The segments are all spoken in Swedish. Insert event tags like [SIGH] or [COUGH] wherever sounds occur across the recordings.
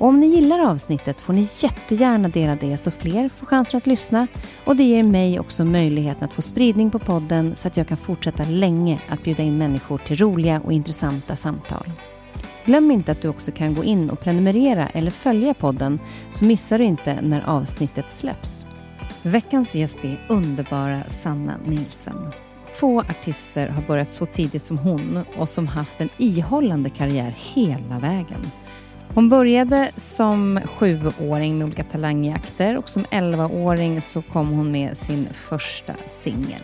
Och om ni gillar avsnittet får ni jättegärna dela det så fler får chansen att lyssna och det ger mig också möjligheten att få spridning på podden så att jag kan fortsätta länge att bjuda in människor till roliga och intressanta samtal. Glöm inte att du också kan gå in och prenumerera eller följa podden så missar du inte när avsnittet släpps. Veckans gäst är underbara Sanna Nilsen. Få artister har börjat så tidigt som hon och som haft en ihållande karriär hela vägen. Hon började som sjuåring med olika talangjakter och som elvaåring så kom hon med sin första singel.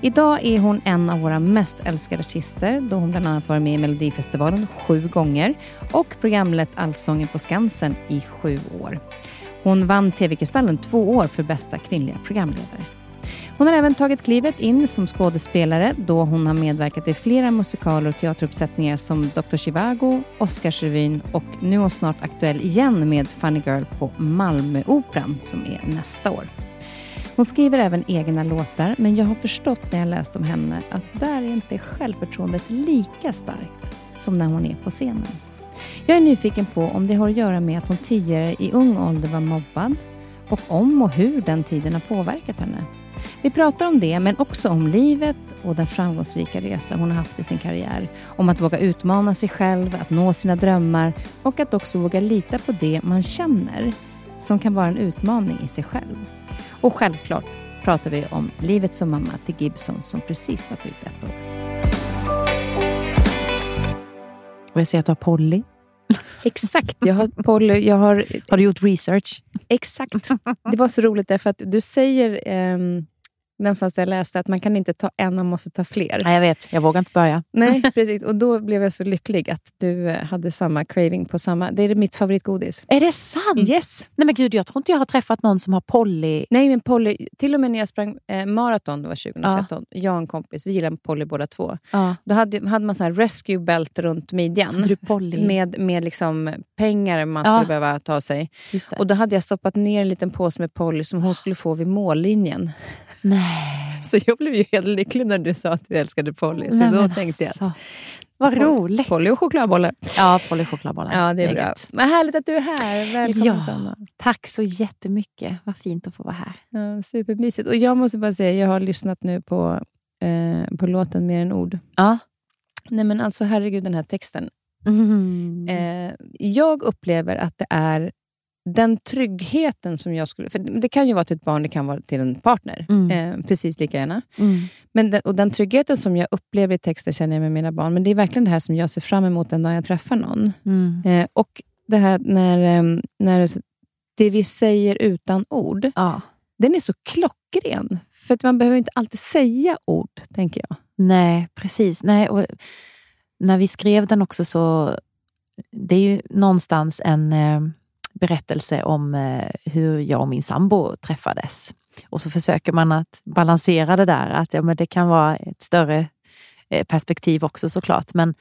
Idag är hon en av våra mest älskade artister då hon bland annat varit med i Melodifestivalen sju gånger och programlett Allsången på Skansen i sju år. Hon vann TV-Kristallen två år för bästa kvinnliga programledare. Hon har även tagit klivet in som skådespelare då hon har medverkat i flera musikaler och teateruppsättningar som Dr. Chivago, Oscarsrevyn och nu är hon snart aktuell igen med Funny Girl på Malmöoperan som är nästa år. Hon skriver även egna låtar, men jag har förstått när jag läst om henne att där är inte självförtroendet lika starkt som när hon är på scenen. Jag är nyfiken på om det har att göra med att hon tidigare i ung ålder var mobbad och om och hur den tiden har påverkat henne. Vi pratar om det, men också om livet och den framgångsrika resa hon har haft i sin karriär. Om att våga utmana sig själv, att nå sina drömmar och att också våga lita på det man känner, som kan vara en utmaning i sig själv. Och självklart pratar vi om livet som mamma till Gibson som precis har fyllt ett år. Och jag ser att du har Polly. [LAUGHS] Exakt. Jag har, Polly, jag har, har du gjort research? Exakt. Det var så roligt därför att du säger um, någonstans där jag läste att man kan inte ta en, man måste ta fler. Nej, jag vet, jag vågar inte börja. [LAUGHS] Nej, [LAUGHS] precis. Och då blev jag så lycklig att du eh, hade samma craving på samma. Det är mitt favoritgodis. Är det sant? Yes. Nej men gud, jag tror inte jag har träffat någon som har Polly. Nej, men Polly, till och med när jag sprang eh, maraton, det var 2013, ja. jag och en kompis, vi gillade Polly båda två. Ja. Då hade, hade man så här rescue belt runt midjan. Du Polly? Med, med liksom pengar man skulle ja. behöva ta sig. Och då hade jag stoppat ner en liten påse med Polly som hon skulle få vid mållinjen. Nej. Så jag blev ju helt lycklig när du sa att du älskade Polly. Så Nej, då tänkte alltså. jag vad roligt. Polly och chokladbollar. Ja, Polly och chokladbollar. Ja, det är bra. Vad härligt att du är här. Välkommen ja, Sanna. Tack så jättemycket. Vad fint att få vara här. Ja, supermysigt. Och jag måste bara säga, jag har lyssnat nu på, eh, på låten Mer än ord. Ja. Nej men alltså herregud, den här texten. Mm. Eh, jag upplever att det är den tryggheten som jag skulle... För Det kan ju vara till ett barn, det kan vara till en partner. Mm. Eh, precis lika gärna. Mm. Men den, och den tryggheten som jag upplever i texten känner jag med mina barn. Men det är verkligen det här som jag ser fram emot den dag jag träffar någon. Mm. Eh, och det här när, eh, när det vi säger utan ord, ja. den är så klockren. För att man behöver inte alltid säga ord, tänker jag. Nej, precis. Nej, och när vi skrev den också så... Det är ju någonstans en eh, berättelse om eh, hur jag och min sambo träffades. Och så försöker man att balansera det där, att ja, men det kan vara ett större eh, perspektiv också såklart. Men,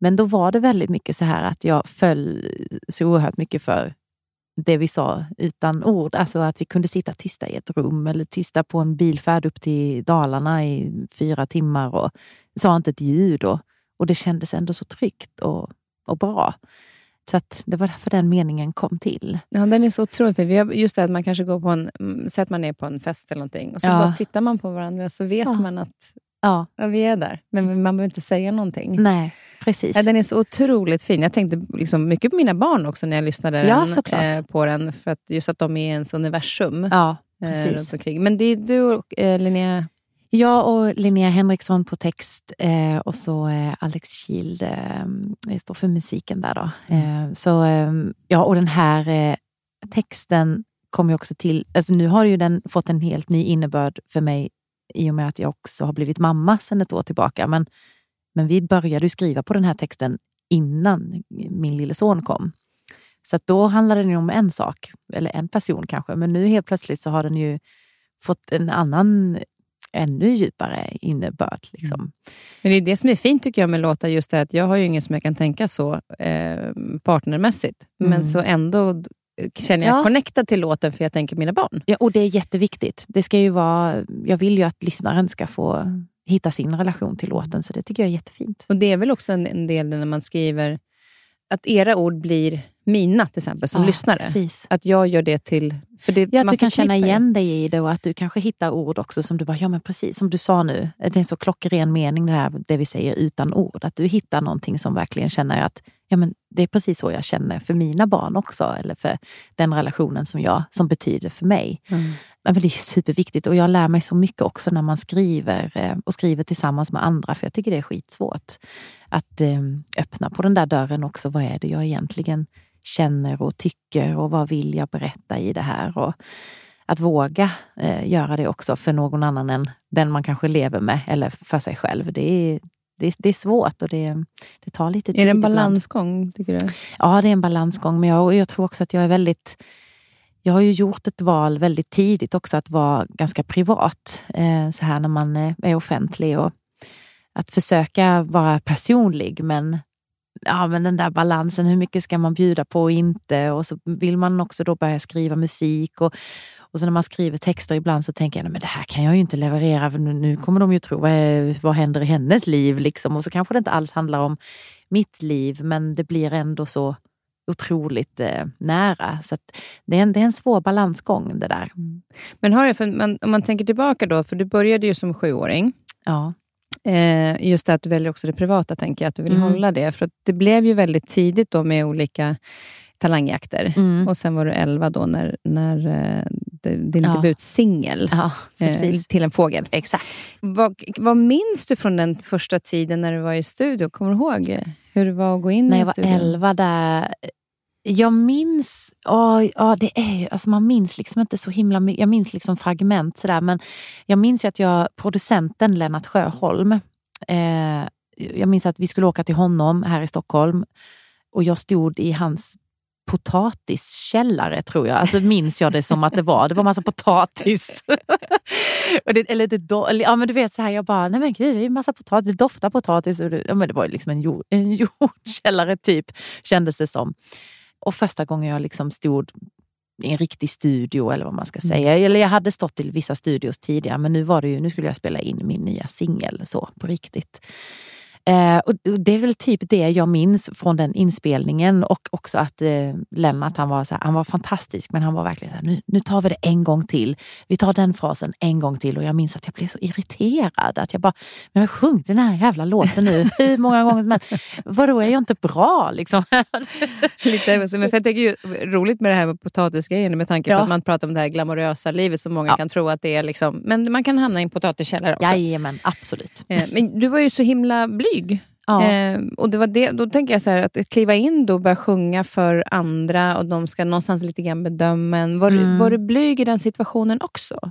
men då var det väldigt mycket så här att jag föll så oerhört mycket för det vi sa utan ord. Alltså att vi kunde sitta tysta i ett rum eller tysta på en bilfärd upp till Dalarna i fyra timmar och sa inte ett ljud. Och, och det kändes ändå så tryggt och, och bra. Så det var därför den meningen kom till. Ja, den är så otroligt fin. Just det att man kanske går på en, mm, säg att man är på en fest eller någonting och så ja. bara tittar man på varandra så vet ja. man att ja. ja. vi är där. Men man behöver inte säga någonting. Nej, precis. Ja, den är så otroligt fin. Jag tänkte liksom mycket på mina barn också när jag lyssnade den, eh, på den. För att just att de är i ens universum. Ja, eh, precis. Eh, Men det är du och eh, Linnea jag och Linnea Henriksson på text eh, och så eh, Alex Kild eh, står för musiken där. Då. Mm. Eh, så, eh, ja, och den här eh, texten kom ju också till... Alltså nu har ju den fått en helt ny innebörd för mig i och med att jag också har blivit mamma sedan ett år tillbaka. Men, men vi började skriva på den här texten innan min lille son kom. Så då handlade den om en sak, eller en person kanske. Men nu helt plötsligt så har den ju fått en annan ännu djupare innebörd. Liksom. Mm. Men det är det som är fint tycker jag med låtar, just det att jag har ju ingen som jag kan tänka så eh, partnermässigt. Mm. Men så ändå känner jag ja. connectad till låten för jag tänker mina barn. Ja, och det är jätteviktigt. Det ska ju vara, jag vill ju att lyssnaren ska få hitta sin relation till låten, så det tycker jag är jättefint. Och Det är väl också en, en del när man skriver att era ord blir mina till exempel som ja, lyssnare. Precis. Att jag gör det till... För det, ja, att du kan känna igen dig i det och att du kanske hittar ord också som du bara, ja men precis som du sa nu. Det är en så klockren mening det här, det vi säger utan ord. Att du hittar någonting som verkligen känner att ja, men det är precis så jag känner för mina barn också. Eller för den relationen som, jag, som betyder för mig. Mm. Ja, men det är superviktigt och jag lär mig så mycket också när man skriver eh, och skriver tillsammans med andra. För jag tycker det är skitsvårt att eh, öppna på den där dörren också. Vad är det jag egentligen känner och tycker och vad vill jag berätta i det här? Och att våga eh, göra det också för någon annan än den man kanske lever med eller för sig själv. Det är, det är, det är svårt och det, det tar lite tid. Är det en balansgång, tycker du? Ja, det är en balansgång. Men jag, jag tror också att jag är väldigt jag har ju gjort ett val väldigt tidigt också att vara ganska privat. Eh, så här när man är offentlig. Och att försöka vara personlig men ja, men den där balansen, hur mycket ska man bjuda på och inte? Och så vill man också då börja skriva musik. Och, och så när man skriver texter ibland så tänker jag, men det här kan jag ju inte leverera, för nu, kommer de ju tro, vad, är, vad händer i hennes liv? Liksom. Och så kanske det inte alls handlar om mitt liv, men det blir ändå så otroligt eh, nära. Så det, är en, det är en svår balansgång det där. Mm. Men har det, för man, om man tänker tillbaka då, för du började ju som sjuåring. Ja. Eh, just det att du väljer också det privata, tänker jag, att du vill mm. hålla det. För det blev ju väldigt tidigt då med olika talangjakter. Mm. Och sen var du 11 då när, när eh, din ja. debutsingel ja, eh, till en fågel. Exakt. Vad, vad minns du från den första tiden när du var i studio? Kommer du ihåg hur det var att gå in när i jag var 11 där, jag minns, oh, oh, det är alltså man minns liksom inte så himla mycket, jag minns liksom fragment sådär, men jag minns ju att jag, producenten Lennart Sjöholm, eh, jag minns att vi skulle åka till honom här i Stockholm och jag stod i hans potatiskällare tror jag. Alltså minns jag det som att det var. Det var massa potatis. [LAUGHS] och det, eller det do, eller, ja, men du vet så här, jag bara, nej men gud det är massa potatis, det doftar potatis. Och det, ja, men det var liksom en, jord, en [LAUGHS] jordkällare typ, kändes det som. Och första gången jag liksom stod i en riktig studio eller vad man ska säga. Mm. Eller jag hade stått i vissa studios tidigare men nu var det ju, nu skulle jag spela in min nya singel så på riktigt. Eh, och det är väl typ det jag minns från den inspelningen och också att eh, Lennart han var, så här, han var fantastisk men han var verkligen så här, nu, nu tar vi det en gång till. Vi tar den frasen en gång till och jag minns att jag blev så irriterad. Att jag bara, men jag har sjungit den här jävla låten nu [LAUGHS] hur många gånger som helst. Vadå, är jag inte bra? Liksom. [LAUGHS] Lite, men för jag tänker ju, roligt med det här med potatisgrejen med tanke på ja. att man pratar om det här glamorösa livet som många ja. kan tro att det är. Liksom, men man kan hamna i en potatiskällare också. Jajamän, absolut. Eh, men du var ju så himla blyg blyg. Ja. Eh, och det var det, då tänker jag så här, att kliva in då och börja sjunga för andra och de ska någonstans lite grann bedöma en. Var, mm. var du blyg i den situationen också?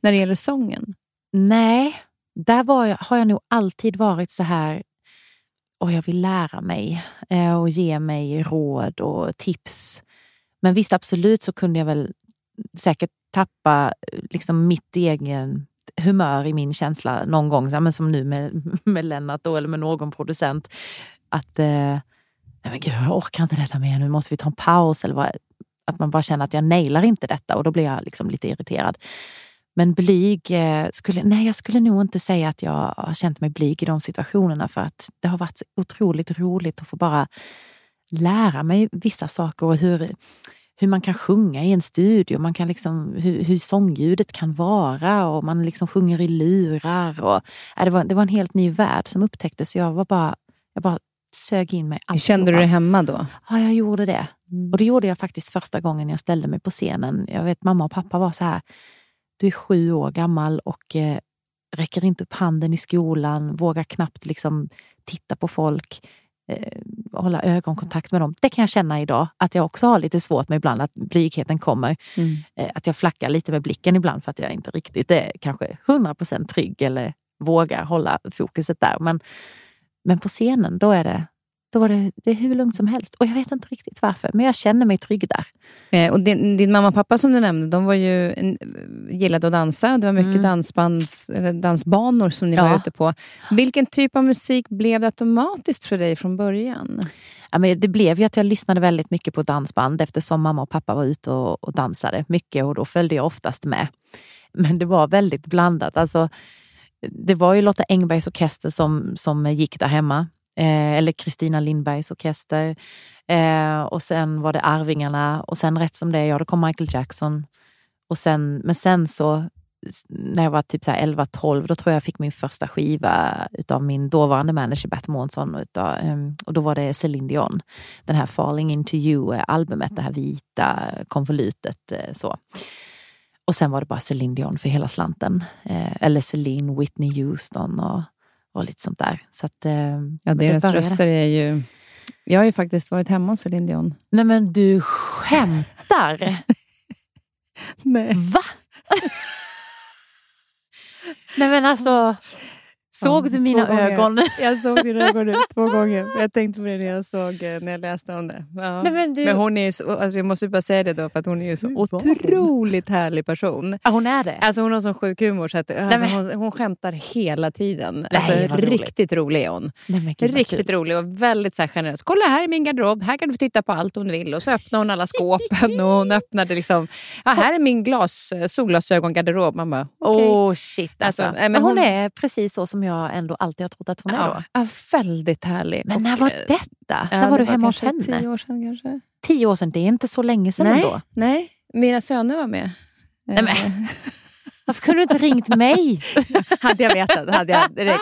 När det gäller sången? Nej, där var jag, har jag nog alltid varit så här och jag vill lära mig eh, och ge mig råd och tips. Men visst, absolut så kunde jag väl säkert tappa liksom mitt egen humör i min känsla någon gång, men som nu med, [LAUGHS] med Lennart då, eller med någon producent. Att eh, nej men gud, jag orkar inte detta mer, nu måste vi ta en paus. Eller vad, att man bara känner att jag nailar inte detta och då blir jag liksom lite irriterad. Men blyg, eh, skulle, nej jag skulle nog inte säga att jag har känt mig blyg i de situationerna för att det har varit så otroligt roligt att få bara lära mig vissa saker och hur, hur man kan sjunga i en studio, man kan liksom, hur, hur sångljudet kan vara och man liksom sjunger i lurar. Och, ja, det, var, det var en helt ny värld som upptäcktes. Jag var bara, jag bara sög in mig. Kände du dig hemma då? Ja, jag gjorde det. Mm. Och det gjorde jag faktiskt första gången jag ställde mig på scenen. Jag vet mamma och pappa var så här, du är sju år gammal och eh, räcker inte upp handen i skolan, vågar knappt liksom titta på folk, eh, hålla ögonkontakt med dem. Det kan jag känna idag, att jag också har lite svårt med ibland att blygheten kommer. Mm. Eh, att jag flackar lite med blicken ibland för att jag inte riktigt är kanske 100% trygg eller vågar hålla fokuset där. Men, men på scenen, då är det då var det, det hur lugnt som helst. Och jag vet inte riktigt varför, men jag känner mig trygg där. Eh, och din, din, mamma och pappa som du nämnde, de var ju, gillade att dansa. Det var mycket mm. dansbands, dansbanor som ni ja. var ute på. Vilken typ av musik blev det automatiskt för dig från början? Ja, men det blev ju att jag lyssnade väldigt mycket på dansband eftersom mamma och pappa var ute och, och dansade mycket och då följde jag oftast med. Men det var väldigt blandat. Alltså, det var ju Lotta Engbergs orkester som, som gick där hemma eh, eller Kristina Lindbergs orkester. Eh, och sen var det Arvingarna och sen rätt som det är, ja då kom Michael Jackson. Och sen, men sen så när jag var typ 11-12, då tror jag jag fick min första skiva utav min dåvarande manager Bert Månsson. Utav, um, och då var det Céline Dion. Den här Falling into you-albumet, eh, det här vita konvolutet. Eh, så. Och sen var det bara Céline Dion för hela slanten. Eh, eller Céline, Whitney Houston och och lite sånt där. Så att, eh, ja, deras röster är ju... Jag har ju faktiskt varit hemma hos Céline Dion. Nej men du skämtar! [LAUGHS] Nej. Va? [LAUGHS] Nej men alltså... Såg du mina ögon? Jag såg dina ögon [LAUGHS] två gånger. Jag tänkte på det när jag, såg, eh, när jag läste om det. Ja. Nej, men, du... men, hon är så, alltså jag måste bara säga det då, för att hon är ju så otroligt härlig person. Ja, hon är det? Alltså hon har sån sjuk humor så att, alltså, men... hon, hon skämtar hela tiden. Nej, alltså, riktigt rolig är hon. Nej, Gud, riktigt rolig och väldigt så här, generös. Kolla här är min garderob, här kan du få titta på allt om du vill. Och så öppnade hon alla skåpen och hon öppnade liksom, ja, här är min glas, solglasögon-garderob. Man bara, okay. Oh shit alltså. alltså men hon, hon är precis så som jag ändå alltid har trott att hon är. Ja, väldigt härlig. Men när var detta? Ja, när var du hemma hos henne? Tio år sedan kanske. Tio år sedan, det är inte så länge sedan nej, ändå. Nej, mina söner var med. Nej, men. Eh. Varför kunde du inte ringt mig? [LAUGHS] hade jag vetat hade jag direkt.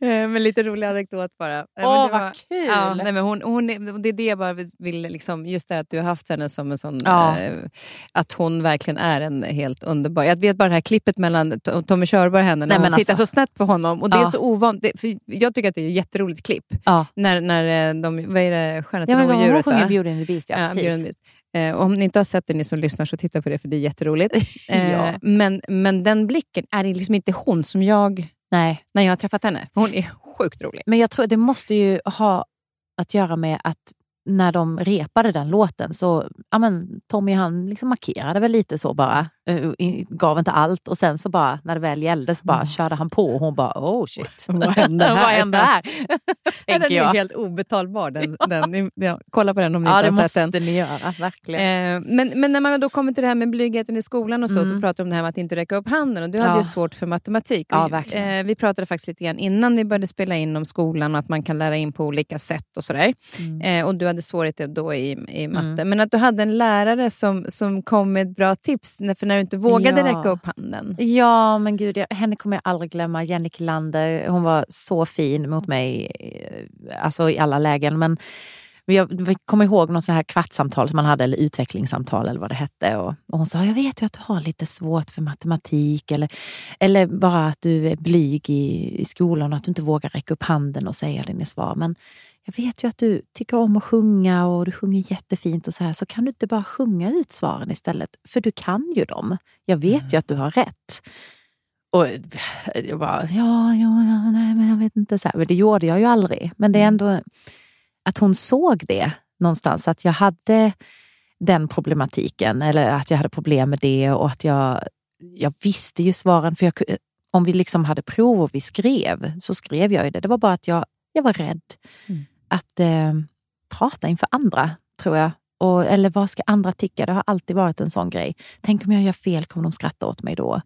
Eh, men lite rolig anekdot bara. Åh, vad kul! Ja, nej, men hon, hon, det är det jag bara vill, liksom, just det att du har haft henne som en sån... Ja. Eh, att hon verkligen är en helt underbar... Jag vet bara det här klippet mellan Tommy Körberg och henne, när nej, hon alltså. tittar så snett på honom. Och det ja. är så ovant. jag tycker att det är ett jätteroligt klipp. Ja. När, när eh, de, vad är det, Skönheten ja, och odjuret? Hon sjunger Beauty and the Beast, ja, precis. Eh, om ni inte har sett det, ni som lyssnar, så titta på det för det är jätteroligt. [LAUGHS] Eh, ja. men, men den blicken är liksom inte hon som jag... Nej. När jag har träffat henne. Hon är sjukt rolig. Men jag tror det måste ju ha att göra med att när de repade den låten så ja, men, Tommy han liksom markerade väl lite så bara. Uh, gav inte allt och sen så bara när det väl gällde så bara mm. körde han på och hon bara oh shit. [LAUGHS] Vad hände [LAUGHS] här? Vad hände här? [LAUGHS] den är jag. helt obetalbar. Den, den, ja, kolla på den om ni ja, inte har sett den. det måste ni göra, verkligen. Eh, men, men när man då kommer till det här med blygheten i skolan och så, mm. så pratar du om det här med att inte räcka upp handen. Och du ja. hade ju svårt för matematik. Ja, och, eh, vi pratade faktiskt lite grann innan vi började spela in om skolan och att man kan lära in på olika sätt och sådär. Mm. Eh, och du hade svårigheter då i, i matte. Mm. Men att du hade en lärare som, som kom med bra tips, för när du inte vågade ja. räcka upp handen. Ja, men gud, jag, henne kommer jag aldrig glömma. Jenny Kilander, hon var så fin mot mig eh, alltså i alla lägen. Men jag kommer ihåg något sånt här kvartssamtal som man hade, eller utvecklingssamtal eller vad det hette. Och, och, hon sa, jag vet ju att du har lite svårt för matematik eller, eller bara att du är blyg i, i skolan och att du inte vågar räcka upp handen och säga dina svar. Men jag vet ju att du tycker om att sjunga och du sjunger jättefint och så här, så kan du inte bara sjunga ut svaren istället? För du kan ju dem. Jag vet mm. ju att du har rätt. Och jag bara, ja, ja, ja, nej, men jag vet inte. Så här. Men det gjorde jag ju aldrig. Men det är mm. ändå att hon såg det någonstans, att jag hade den problematiken eller att jag hade problem med det och att jag jag visste ju svaren. För jag, om vi liksom hade prov och vi skrev, så skrev jag ju det. Det var bara att jag, jag var rädd Mm. Att eh, prata inför andra, tror jag. Och, eller vad ska andra tycka? Det har alltid varit en sån grej. Tänk om jag gör fel, kommer de skratta åt mig då?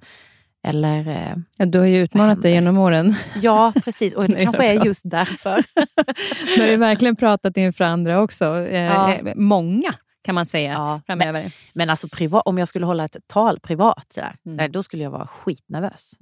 Eller, eh, Ja, du har ju utmanat dig genom åren. ja, precis. Och [LAUGHS] det kanske är just därför. Du har ju verkligen pratat inför andra också. Eh, Ja. eh, Många kan man säga Ja, men, framöver. men alltså privat, om jag skulle hålla ett tal privat, sådär, Mm. då skulle jag vara skitnervös.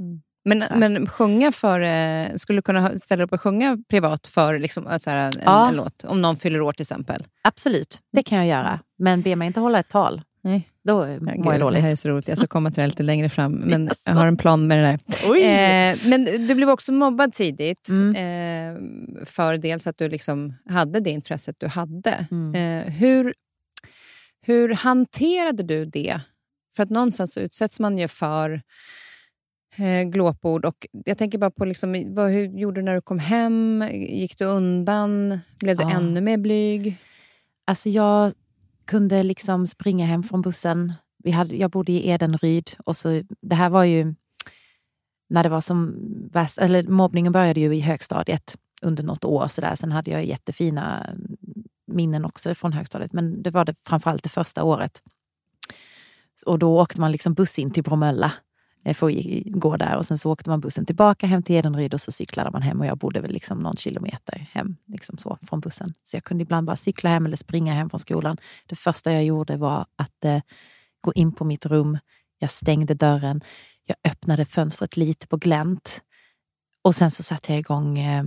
Men, men sjunga för, eh, skulle du kunna ställa upp och sjunga privat för liksom, eh, så här, en, Ja. en låt? Om någon fyller år till exempel. Absolut, det kan jag göra. Men be mig inte hålla ett tal. Nej. Då Ja, mår gud, jag Det dåligt. här är så roligt. Jag ska komma till det lite längre fram. [LAUGHS] Men jag har en plan med det där. Eh, men du blev också mobbad tidigt. Mm. Eh, för dels att du liksom hade det intresset du hade. Mm. Eh, hur, hur hanterade du det? För att någonstans utsätts man ju för eh, glåpord. Och jag tänker bara på liksom, vad, hur gjorde du när du kom hem? Gick du undan? Blev du Ja. ännu mer blyg? Alltså jag kunde liksom springa hem från bussen. Vi hade, jag bodde i Edenryd och så, det här var ju när det var som värst, eller mobbningen började ju i högstadiet under något år. Så där. Sen hade jag jättefina minnen också från högstadiet, men det var det framförallt det första året. Och då åkte man liksom buss in till Bromölla för att gå där och sen så åkte man bussen tillbaka hem till Edenryd och så cyklade man hem och jag bodde väl liksom någon kilometer hem liksom så, från bussen. Så jag kunde ibland bara cykla hem eller springa hem från skolan. Det första jag gjorde var att eh, gå in på mitt rum. Jag stängde dörren. Jag öppnade fönstret lite på glänt. Och sen så satte jag igång eh,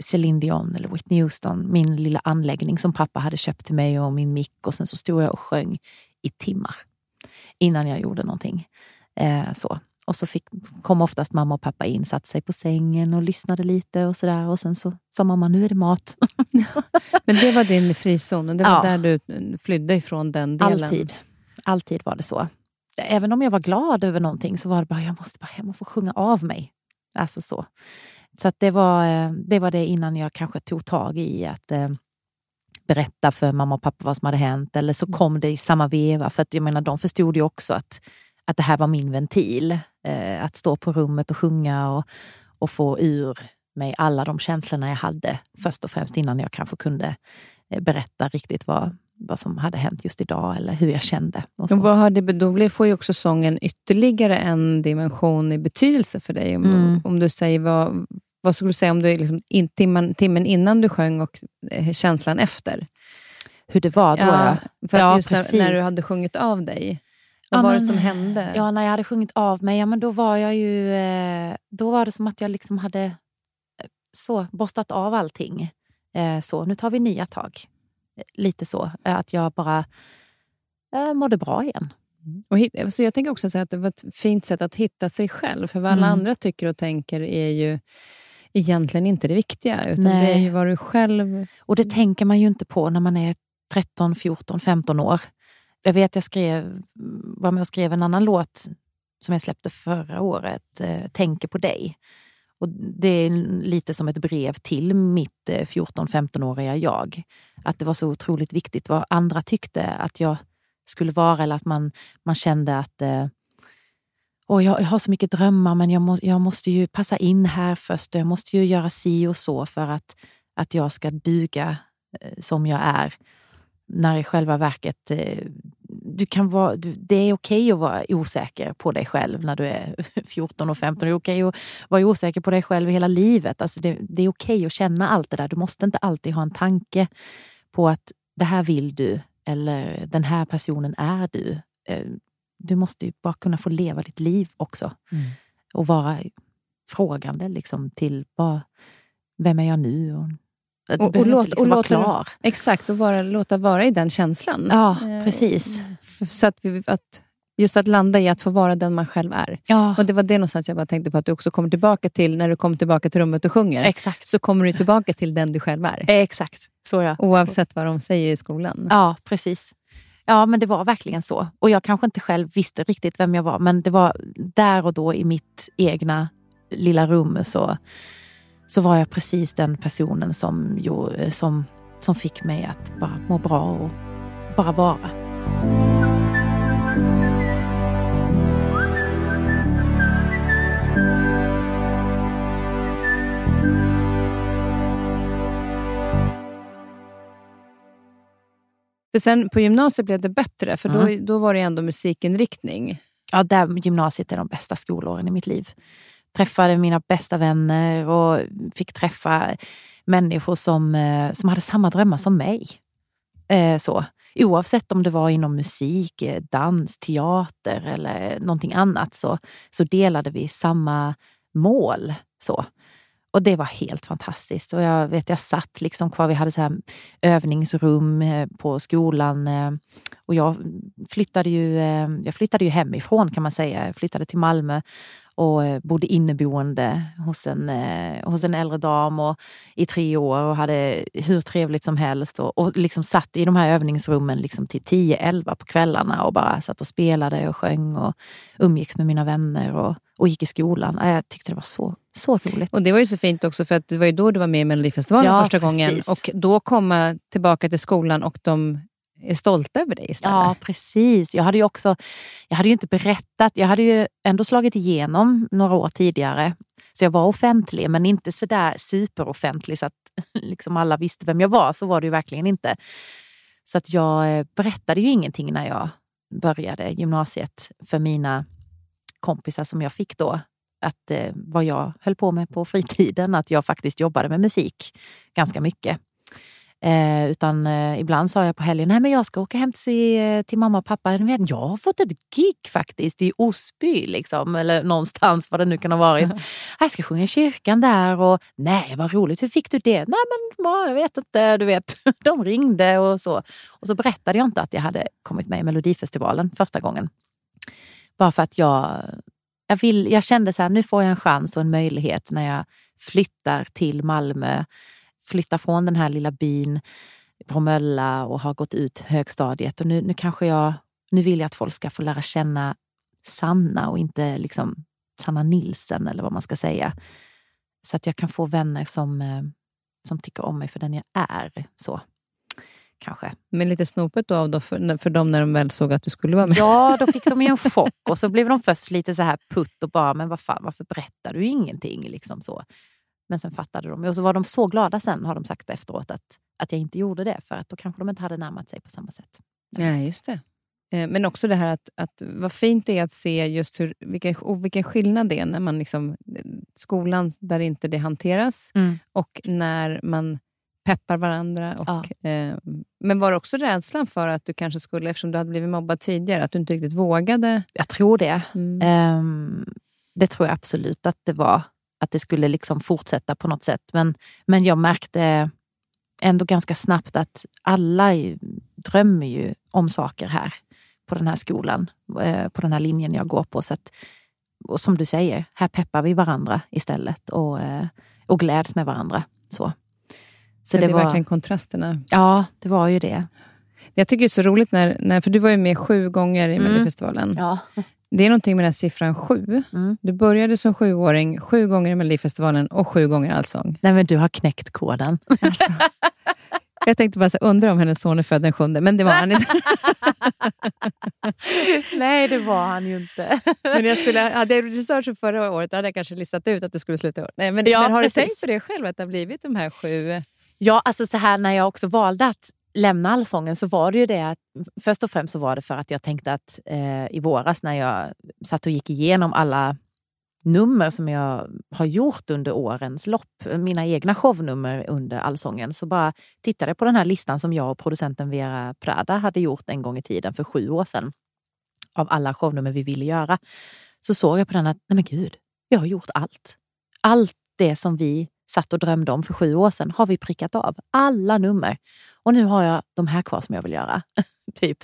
Celine Dion eller Whitney Houston, min lilla anläggning som pappa hade köpt till mig och min mick. Och sen så stod jag och sjöng i timmar innan jag gjorde någonting. Eh, så. Och så fick, kom oftast mamma och pappa in, satte sig på sängen och lyssnade lite och sådär. Och sen så sa mamma, nu är det mat. [LAUGHS] Men det var din frizon och det var Ja. där du eh, flydde ifrån den delen? Alltid. Alltid var det så. Även om jag var glad över någonting så var det bara, jag måste bara hem och få sjunga av mig. Alltså så. Så det, var, eh, det var det innan jag kanske tog tag i att eh, berätta för mamma och pappa vad som hade hänt. Eller så kom det i samma veva. För att jag menar, de förstod ju också att, att det här var min ventil. Eh, att stå på rummet och sjunga och, och få ur mig alla de känslorna jag hade. Först och främst innan jag kanske kunde eh, berätta riktigt vad, vad som hade hänt just idag eller hur jag kände. Och så. Och vad har det, då får ju också sången ytterligare en dimension i betydelse för dig. Om, Mm. om du säger vad, vad skulle du säga om du liksom in, timmen, timmen innan du sjöng och eh, känslan efter? Hur det var då. Ja, ja. för Ja, just när, när du hade sjungit av dig. Vad Ja, var det men- som hände? Ja, när jag hade sjungit av mig, ja, men då var jag ju... Eh, då var det som att jag liksom hade eh, så, borstat av allting. Eh, så, nu tar vi nya tag. Lite så. Att jag bara mådde bra igen. Och hit, så jag tänker också säga att det var ett fint sätt att hitta sig själv. För vad alla Mm. andra tycker och tänker är ju egentligen inte det viktiga. Utan Nej. det är ju vad du själv... Och det tänker man ju inte på när man är 13, 14, 15 år. Jag vet jag skrev, var med och skrev en annan låt som jag släppte förra året, eh, Tänker på dig. Och det är lite som ett brev till mitt eh, 14-15-åriga jag. Att det var så otroligt viktigt vad andra tyckte att jag skulle vara eller att man, man kände att eh, jag, jag har så mycket drömmar men jag, må, jag måste ju passa in här först. Jag måste ju göra si och så för att, att jag ska duga eh, som jag är. När i själva verket, eh, du kan vara, du, det är okej att vara osäker på dig själv när du är [LAUGHS] 14 och 15. Det är okej att vara osäker på dig själv hela livet. Alltså det, det är okej att känna allt det där. Du måste inte alltid ha en tanke på att det här vill du eller den här personen är du. Eh, Du måste ju bara kunna få leva ditt liv också och vara frågande liksom till vad, vem är jag nu? Och, du Och- och behöver låt- inte liksom och vara låta klar. Exakt, och bara låta vara i den känslan. Ja, Eh, precis. Så att, vi, att just att landa i att få vara den man själv är. Ja, Och Det var det någonstans jag bara tänkte på att du också kommer tillbaka till, när du kommer tillbaka till rummet och sjunger, exakt. så kommer du tillbaka till den du själv är. Exakt, så ja. Oavsett vad de säger i skolan. Ja, precis. Ja, men det var verkligen så. Och jag kanske inte själv visste riktigt vem jag var, men det var där och då i mitt egna lilla rum så, så var jag precis den personen som, eh, som, som fick mig att bara må bra och bara vara. För sen på gymnasiet blev det bättre, för då, mm. då var det ändå musikinriktning. Ja, där, gymnasiet är de bästa skolåren i mitt liv. Träffade mina bästa vänner och fick träffa människor som, eh, som hade samma drömmar som mig. Eh, så. Oavsett om det var inom musik, eh, dans, teater eller någonting annat så, så delade vi samma mål. Så. Och det var helt fantastiskt. Och jag vet, jag satt liksom kvar, vi hade så här övningsrum på skolan. Och jag flyttade ju, jag flyttade ju hemifrån kan man säga. Jag flyttade till Malmö och eh, bodde inneboende hos en, eh, hos en äldre dam och, i tre år och hade hur trevligt som helst. Och, och liksom satt i de här övningsrummen liksom till 10-11 på kvällarna och bara satt och spelade och sjöng och umgicks med mina vänner och, och gick i skolan. Ja, Jag tyckte det var så, så roligt. Och Det var ju så fint också, för att det var ju då du var med i Melodifestivalen Ja, första gången. precis. Och då komma tillbaka till skolan och de är stolta över dig istället. Ja, precis. Jag hade ju också, jag hade ju inte berättat. Jag hade ju ändå slagit igenom några år tidigare. Så jag var offentlig, men inte sådär superoffentlig så att [LAUGHS] liksom alla visste vem jag var. Så var det ju verkligen inte. Så att jag eh, berättade ju ingenting när jag började gymnasiet för mina kompisar som jag fick då. Att eh, vad jag höll på med på fritiden, att jag faktiskt jobbade med musik ganska mycket. Eh, utan eh, ibland sa jag på helgen, nej men jag ska åka hem till, eh, till mamma och pappa. Jag har fått ett gig faktiskt i Osby, liksom, eller någonstans vad det nu kan ha varit. [LAUGHS] Jag ska sjunga i kyrkan där och nej vad roligt, hur fick du det? Nej men ja, jag vet inte, du vet. [LAUGHS] De ringde och så. Och så berättade jag inte att jag hade kommit med i Melodifestivalen första gången. Bara för att jag, jag, vill, jag kände så här, nu får jag en chans och en möjlighet när jag flyttar till Malmö flyttar från den här lilla byn Bromölla och har gått ut högstadiet. Och nu, nu kanske jag, nu vill jag att folk ska få lära känna Sanna och inte liksom Sanna Nilsen eller vad man ska säga. Så att jag kan få vänner som, eh, som tycker om mig för den jag är. Så, kanske. Men lite snopet då, av då för, för dem när de väl såg att du skulle vara med. Ja, då fick de ju en chock och så blev de först lite så här putt och bara, men vad fan, varför berättar du ingenting? Liksom så. Men sen fattade de och så var de så glada sen, har de sagt efteråt, att, att jag inte gjorde det. För att då kanske de inte hade närmat sig på samma sätt. Ja, just det. Eh, Men också det här att, att vad fint det är att se just hur, vilken, och vilken skillnad det är när man liksom, skolan där inte det hanteras och när man peppar varandra. Och, eh, men var det också rädslan för att du kanske skulle, eftersom du hade blivit mobbad tidigare, att du inte riktigt vågade? Jag tror det. Mm. Ehm, det tror jag absolut att det var. Att det skulle liksom fortsätta på något sätt. Men, men jag märkte ändå ganska snabbt att alla drömmer ju om saker här på den här skolan, eh, på den här linjen jag går på. Så att, och som du säger, här peppar vi varandra istället och, eh, och gläds med varandra. Så. Så det, det är var, verkligen kontrasterna. Ja, det var ju det. Jag tycker det är så roligt, när, när, för du var ju med sju gånger i Mm. Melodifestivalen. Ja. Det är någonting med den här siffran sju. Mm. Du började som sjuåring, sju gånger i Melodifestivalen och sju gånger Allsång. Nej, men du har knäckt koden. Alltså. Jag tänkte bara så undra om hennes son är född den sjunde, men det var han inte. [LAUGHS] Nej, det var han ju inte. Men jag skulle, hade jag research för förra året, hade jag kanske listat ut att du skulle sluta i år. Nej, men, Ja, men har precis. du tänkt på det själv, att det har blivit de här sju? Ja, alltså så här när jag också valde att lämna allsången så var det ju det att först och främst så var det för att jag tänkte att eh, i våras när jag satt och gick igenom alla nummer som jag har gjort under årens lopp, mina egna shownummer under allsången, så bara tittade jag på den här listan som jag och producenten Vera Prada hade gjort en gång i tiden för sju år sedan av alla shownummer vi ville göra. Så såg jag på den att, nej men gud, jag har gjort allt. Allt det som vi satt och drömde om för sju år sedan har vi prickat av. Alla nummer. Och nu har jag de här kvar som jag vill göra. [LAUGHS] typ.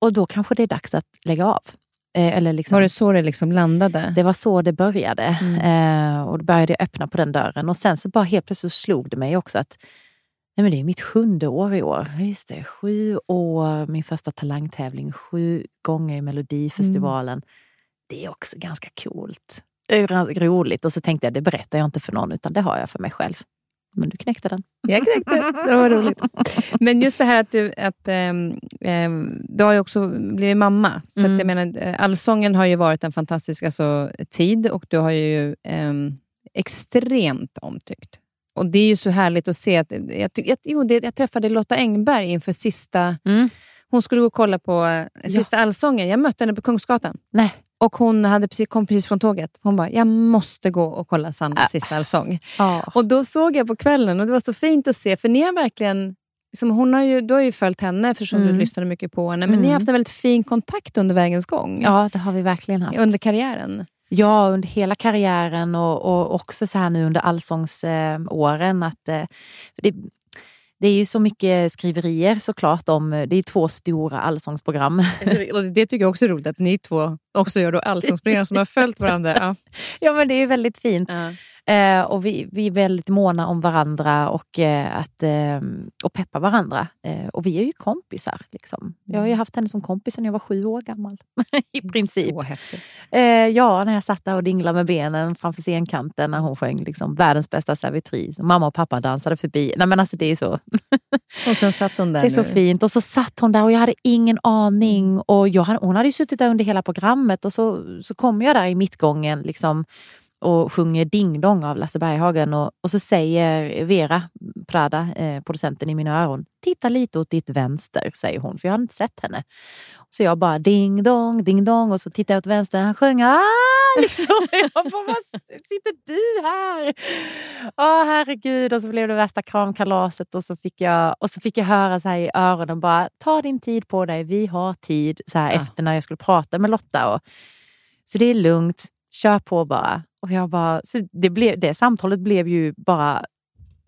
Och då kanske det är dags att lägga av. Eh, eller liksom, Var det så det liksom landade? det var så det började. Mm. Eh, och då började jag öppna på den dörren. Och sen så bara helt plötsligt slog det mig också att nej men det är mitt sjunde år i år. Just det, sju år, min första talangtävling, sju gånger i Melodifestivalen. Det är också ganska coolt. Roligt. Och så tänkte jag, det berättar jag inte för någon, utan det har jag för mig själv. Men du knäckte den. Jag knäckte det. Det var roligt. Men just det här att du, att, ehm, du har ju också blivit mamma. Så Mm. jag menar, allsången har ju varit en fantastisk alltså, tid och du har ju ehm, extremt omtyckt. och det är ju så härligt att se. att Jag, jag, jo, det, jag träffade Lotta Engberg inför sista... Mm. Hon skulle gå och kolla på eh, sista allsången. Jag mötte henne på Kungsgatan. Nej. Och Hon hade precis, kom precis från tåget. Hon bara, jag måste gå och kolla Sandras sista allsång. Ja. Och Då såg jag på kvällen och det var så fint att se. För ni har verkligen... Liksom, hon har ju, du har ju följt henne eftersom Mm. du lyssnade mycket på henne. Men ni har Mm. haft en väldigt fin kontakt under vägens gång. ja, det har vi verkligen haft. Under karriären. Ja, under hela karriären och, och också så här nu under allsångsåren. att eh, det, det är ju så mycket skriverier såklart om, det är två stora allsångsprogram. [LAUGHS] Det tycker jag också är roligt, att ni två också gör då allsångsprogram som har följt varandra. Ja. [LAUGHS] ja men det är väldigt fint. Ja. Eh, och vi, vi är väldigt måna om varandra och, eh, att, eh, och peppar varandra. Eh, och vi är ju kompisar. Liksom. Jag har ju haft henne som kompis sedan jag var sju år gammal. [LAUGHS] I princip. Så häftigt. Eh, ja, när jag satt där och dinglade med benen framför scenkanten när hon sjöng liksom, världens bästa servitris. Och Mamma och pappa dansade förbi. Nej, men alltså, det är så, [LAUGHS] Och sen satt hon där det är så nu. fint. Och så satt hon där och jag hade ingen aning. Och jag hade, hon hade ju suttit där under hela programmet och så, så kommer jag där i mittgången liksom, och sjunger Ding Dong av Lasse Berghagen. Och, och så säger Vera Prada, eh, producenten i mina öron, titta lite åt ditt vänster, säger hon. För jag har inte sett henne. Så jag bara ding dong, ding dong och så tittar jag åt vänster. Han sjöng ah! [LAUGHS] Liksom. Jag bara, vad sitter du här? Åh herregud. Och så blev det värsta kramkalaset och så fick jag, och så fick jag höra så här i öronen bara, ta din tid på dig, vi har tid. Så här Ja. efter när jag skulle prata med Lotta. Och, så det är lugnt, kör på bara. Och jag bara så det, blev, det samtalet blev ju bara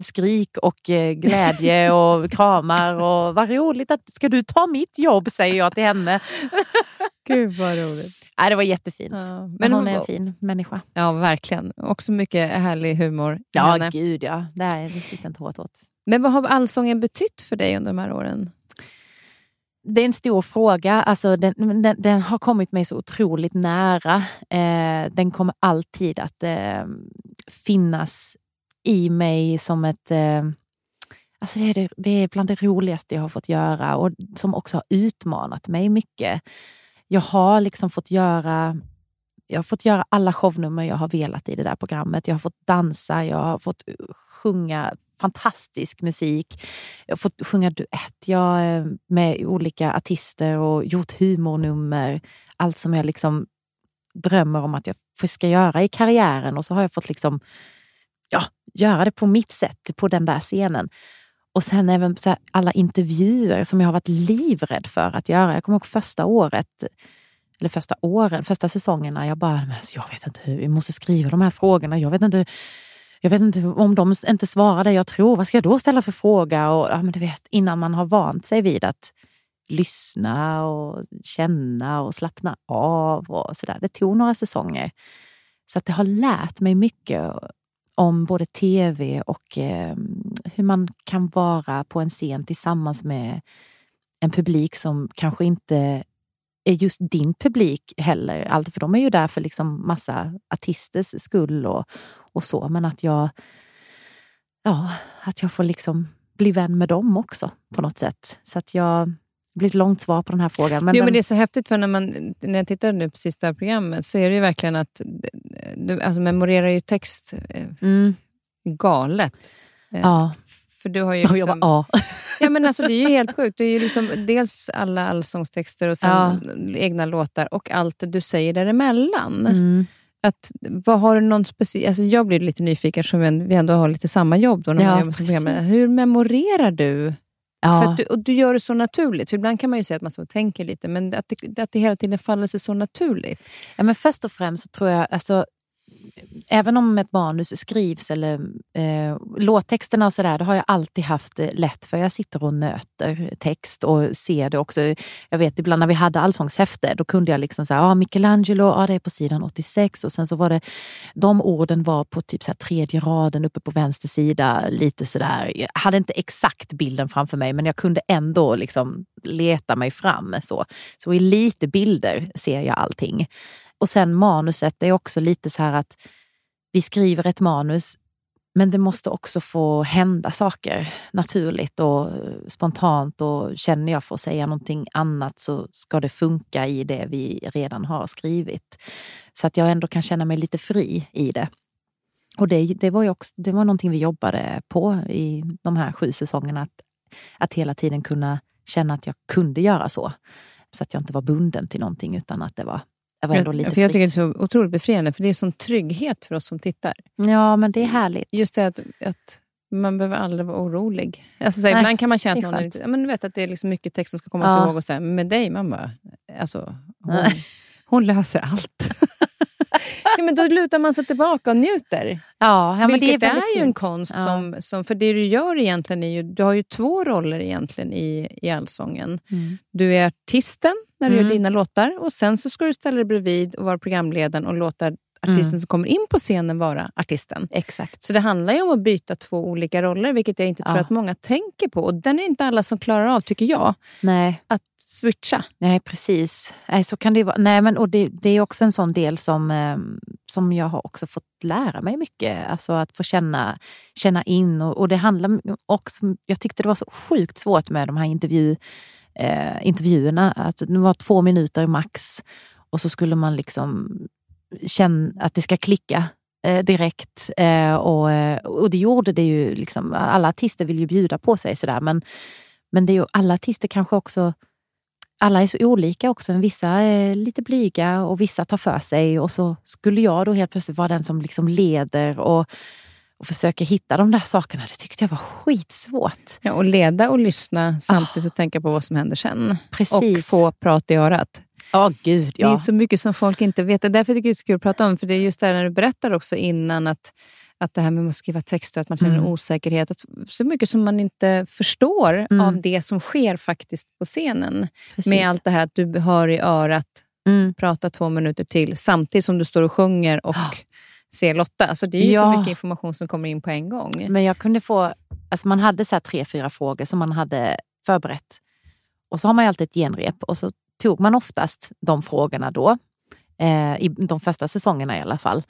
skrik och eh, glädje och kramar och vad roligt att ska du ta mitt jobb säger jag till henne. [LAUGHS] Gud vad roligt. Nej, det var jättefint. Ja, Men hon hon- är en fin människa. Ja, verkligen. Också mycket härlig humor Ja, henne. gud ja. Där, det sitter inte hårt åt. Men vad har allsången betytt för dig under de här åren? Det är en stor fråga. Alltså, den, den, den har kommit mig så otroligt nära. Eh, den kommer alltid att eh, finnas i mig som ett... Eh, alltså det, är det, det är bland det roligaste jag har fått göra och som också har utmanat mig mycket. Jag har liksom fått göra jag har fått göra alla shownummer jag har velat i det där programmet. Jag har fått dansa, jag har fått sjunga fantastisk musik. Jag har fått sjunga duett jag, eh, med olika artister och gjort humornummer. Allt som jag liksom drömmer om att jag ska göra i karriären. Och så har jag fått liksom, ja, göra det på mitt sätt på den där scenen. Och sen även så här, alla intervjuer som jag har varit livrädd för att göra. Jag kommer ihåg första året eller första åren, första säsongerna, jag bara, "Men alltså, jag vet inte hur, vi måste skriva de här frågorna. Jag vet inte, jag vet inte om de inte svarar det jag tror, vad ska jag då ställa för fråga? Och, ja, men du vet, innan man har vant sig vid att lyssna och känna och slappna av och sådär. Det tog några säsonger. Så att det har lärt mig mycket om både tv och eh, hur man kan vara på en scen tillsammans med en publik som kanske inte är just din publik heller. Allt, för de är ju där för liksom massa artisters skull och, och så. Men att jag, ja, att jag får liksom bli vän med dem också på något sätt. Så att jag det blir ett långt svar på den här frågan. Men jo, den, men det är så häftigt, för när, man, när jag tittar nu på sista programmet så är det ju verkligen att du alltså, memorerar ju text eh, mm, galet. Eh, ja, För du har ju [LAUGHS] och jag liksom, bara, ja. [LAUGHS] ja, men alltså, det är ju helt sjukt. Det är ju liksom dels alla allsångstexter och sen Ja. egna låtar och allt du säger däremellan. Mm. Att, vad har du någon speci- alltså jag blir lite nyfiken eftersom vi ändå har lite samma jobb. Då, när Ja, man jobbar som programledare. Hur memorerar du? För Ja. att du, och du gör det så naturligt. För ibland kan man ju säga att man och tänker lite, men att det, att det hela tiden faller sig så naturligt. Ja, men först och främst så tror jag, alltså, även om ett manus skrivs eller eh, låttexterna och sådär, det har jag alltid haft eh, lätt för. Jag sitter och nöter text och ser det också. Jag vet ibland när vi hade allsångshäfte, då kunde jag liksom säga, ah, Michelangelo, ah, det är på sidan 86 och sen så var det, de orden var på typ så här tredje raden uppe på vänster sida, lite sådär. Jag hade inte exakt bilden framför mig, men jag kunde ändå liksom leta mig fram. Så, så i lite bilder ser jag allting. Och sen manuset är också lite så här att vi skriver ett manus men det måste också få hända saker naturligt och eh, spontant och känner jag för att säga någonting annat så ska det funka i det vi redan har skrivit. Så att jag ändå kan känna mig lite fri i det. Och det, det, var ju också, det var någonting vi jobbade på i de här sju säsongerna. Att, att hela tiden kunna känna att jag kunde göra så. Så att jag inte var bunden till någonting utan att det var, det var ändå lite för Jag tycker det är så otroligt befriande, för det är sån trygghet för oss som tittar. Ja, men det är härligt. Just det att, att man behöver aldrig vara orolig. Alltså, så här, Nej, ibland kan man känna att någon är ja, men vet att det är liksom mycket text som ska komma Ja. ihåg. Och så här, men med dig, man bara, alltså, hon. Hon löser allt. [LAUGHS] ja, men då lutar man sig tillbaka och njuter. Ja, ja Vilket det är, är, ju en konst. Ja. Som, som, för det du gör egentligen är ju, du har ju två roller egentligen i, i Allsången. Mm. Du är artisten när du Mm. gör dina låtar och sen så ska du ställa dig bredvid och vara programledaren och låta artisten Mm. som kommer in på scenen vara artisten. Exakt. Så det handlar ju om att byta två olika roller, vilket jag inte tror Ja. att många tänker på. Och den är inte alla som klarar av, tycker jag, Nej, att switcha. nej precis. Nej, så kan det vara. Nej, men, och det, det är också en sån del som, ehm, som jag har också fått lära mig mycket. Alltså att få känna, känna in. Och, och det handlar också, jag tyckte det var så sjukt svårt med de här intervju, eh, intervjuerna. Att det var två minuter max. Och så skulle man liksom känna att det ska klicka eh, direkt. Eh, och, eh, och det gjorde det ju. Liksom, alla artister vill ju bjuda på sig sådär. Men, men det är ju, alla artister kanske också alla är så olika också. Vissa är lite blyga och vissa tar för sig. Och så skulle jag då helt plötsligt vara den som liksom leder och, och försöker hitta de där sakerna. Det tyckte jag var skitsvårt. Ja, och leda och lyssna samtidigt och tänka på vad som händer sen. Och Precis. få prat i örat. Ja, gud Det är ja. så mycket som folk inte vet. Det är därför tycker jag det är så kul att prata om. För det är just det när du berättar också innan att, att det här med att skriva texter, att man känner Mm. en osäkerhet. Att så mycket som man inte förstår Mm. av det som sker faktiskt på scenen. Precis. Med allt det här att du hör i örat, Mm. prata två minuter till samtidigt som du står och sjunger och ser Lotta. Alltså det är ju så Ja. mycket information som kommer in på en gång. Men jag kunde få, alltså man hade så tre, fyra frågor som man hade förberett. Och så har man ju alltid ett genrep och så tog man oftast de frågorna då. Eh, I de första säsongerna i alla fall.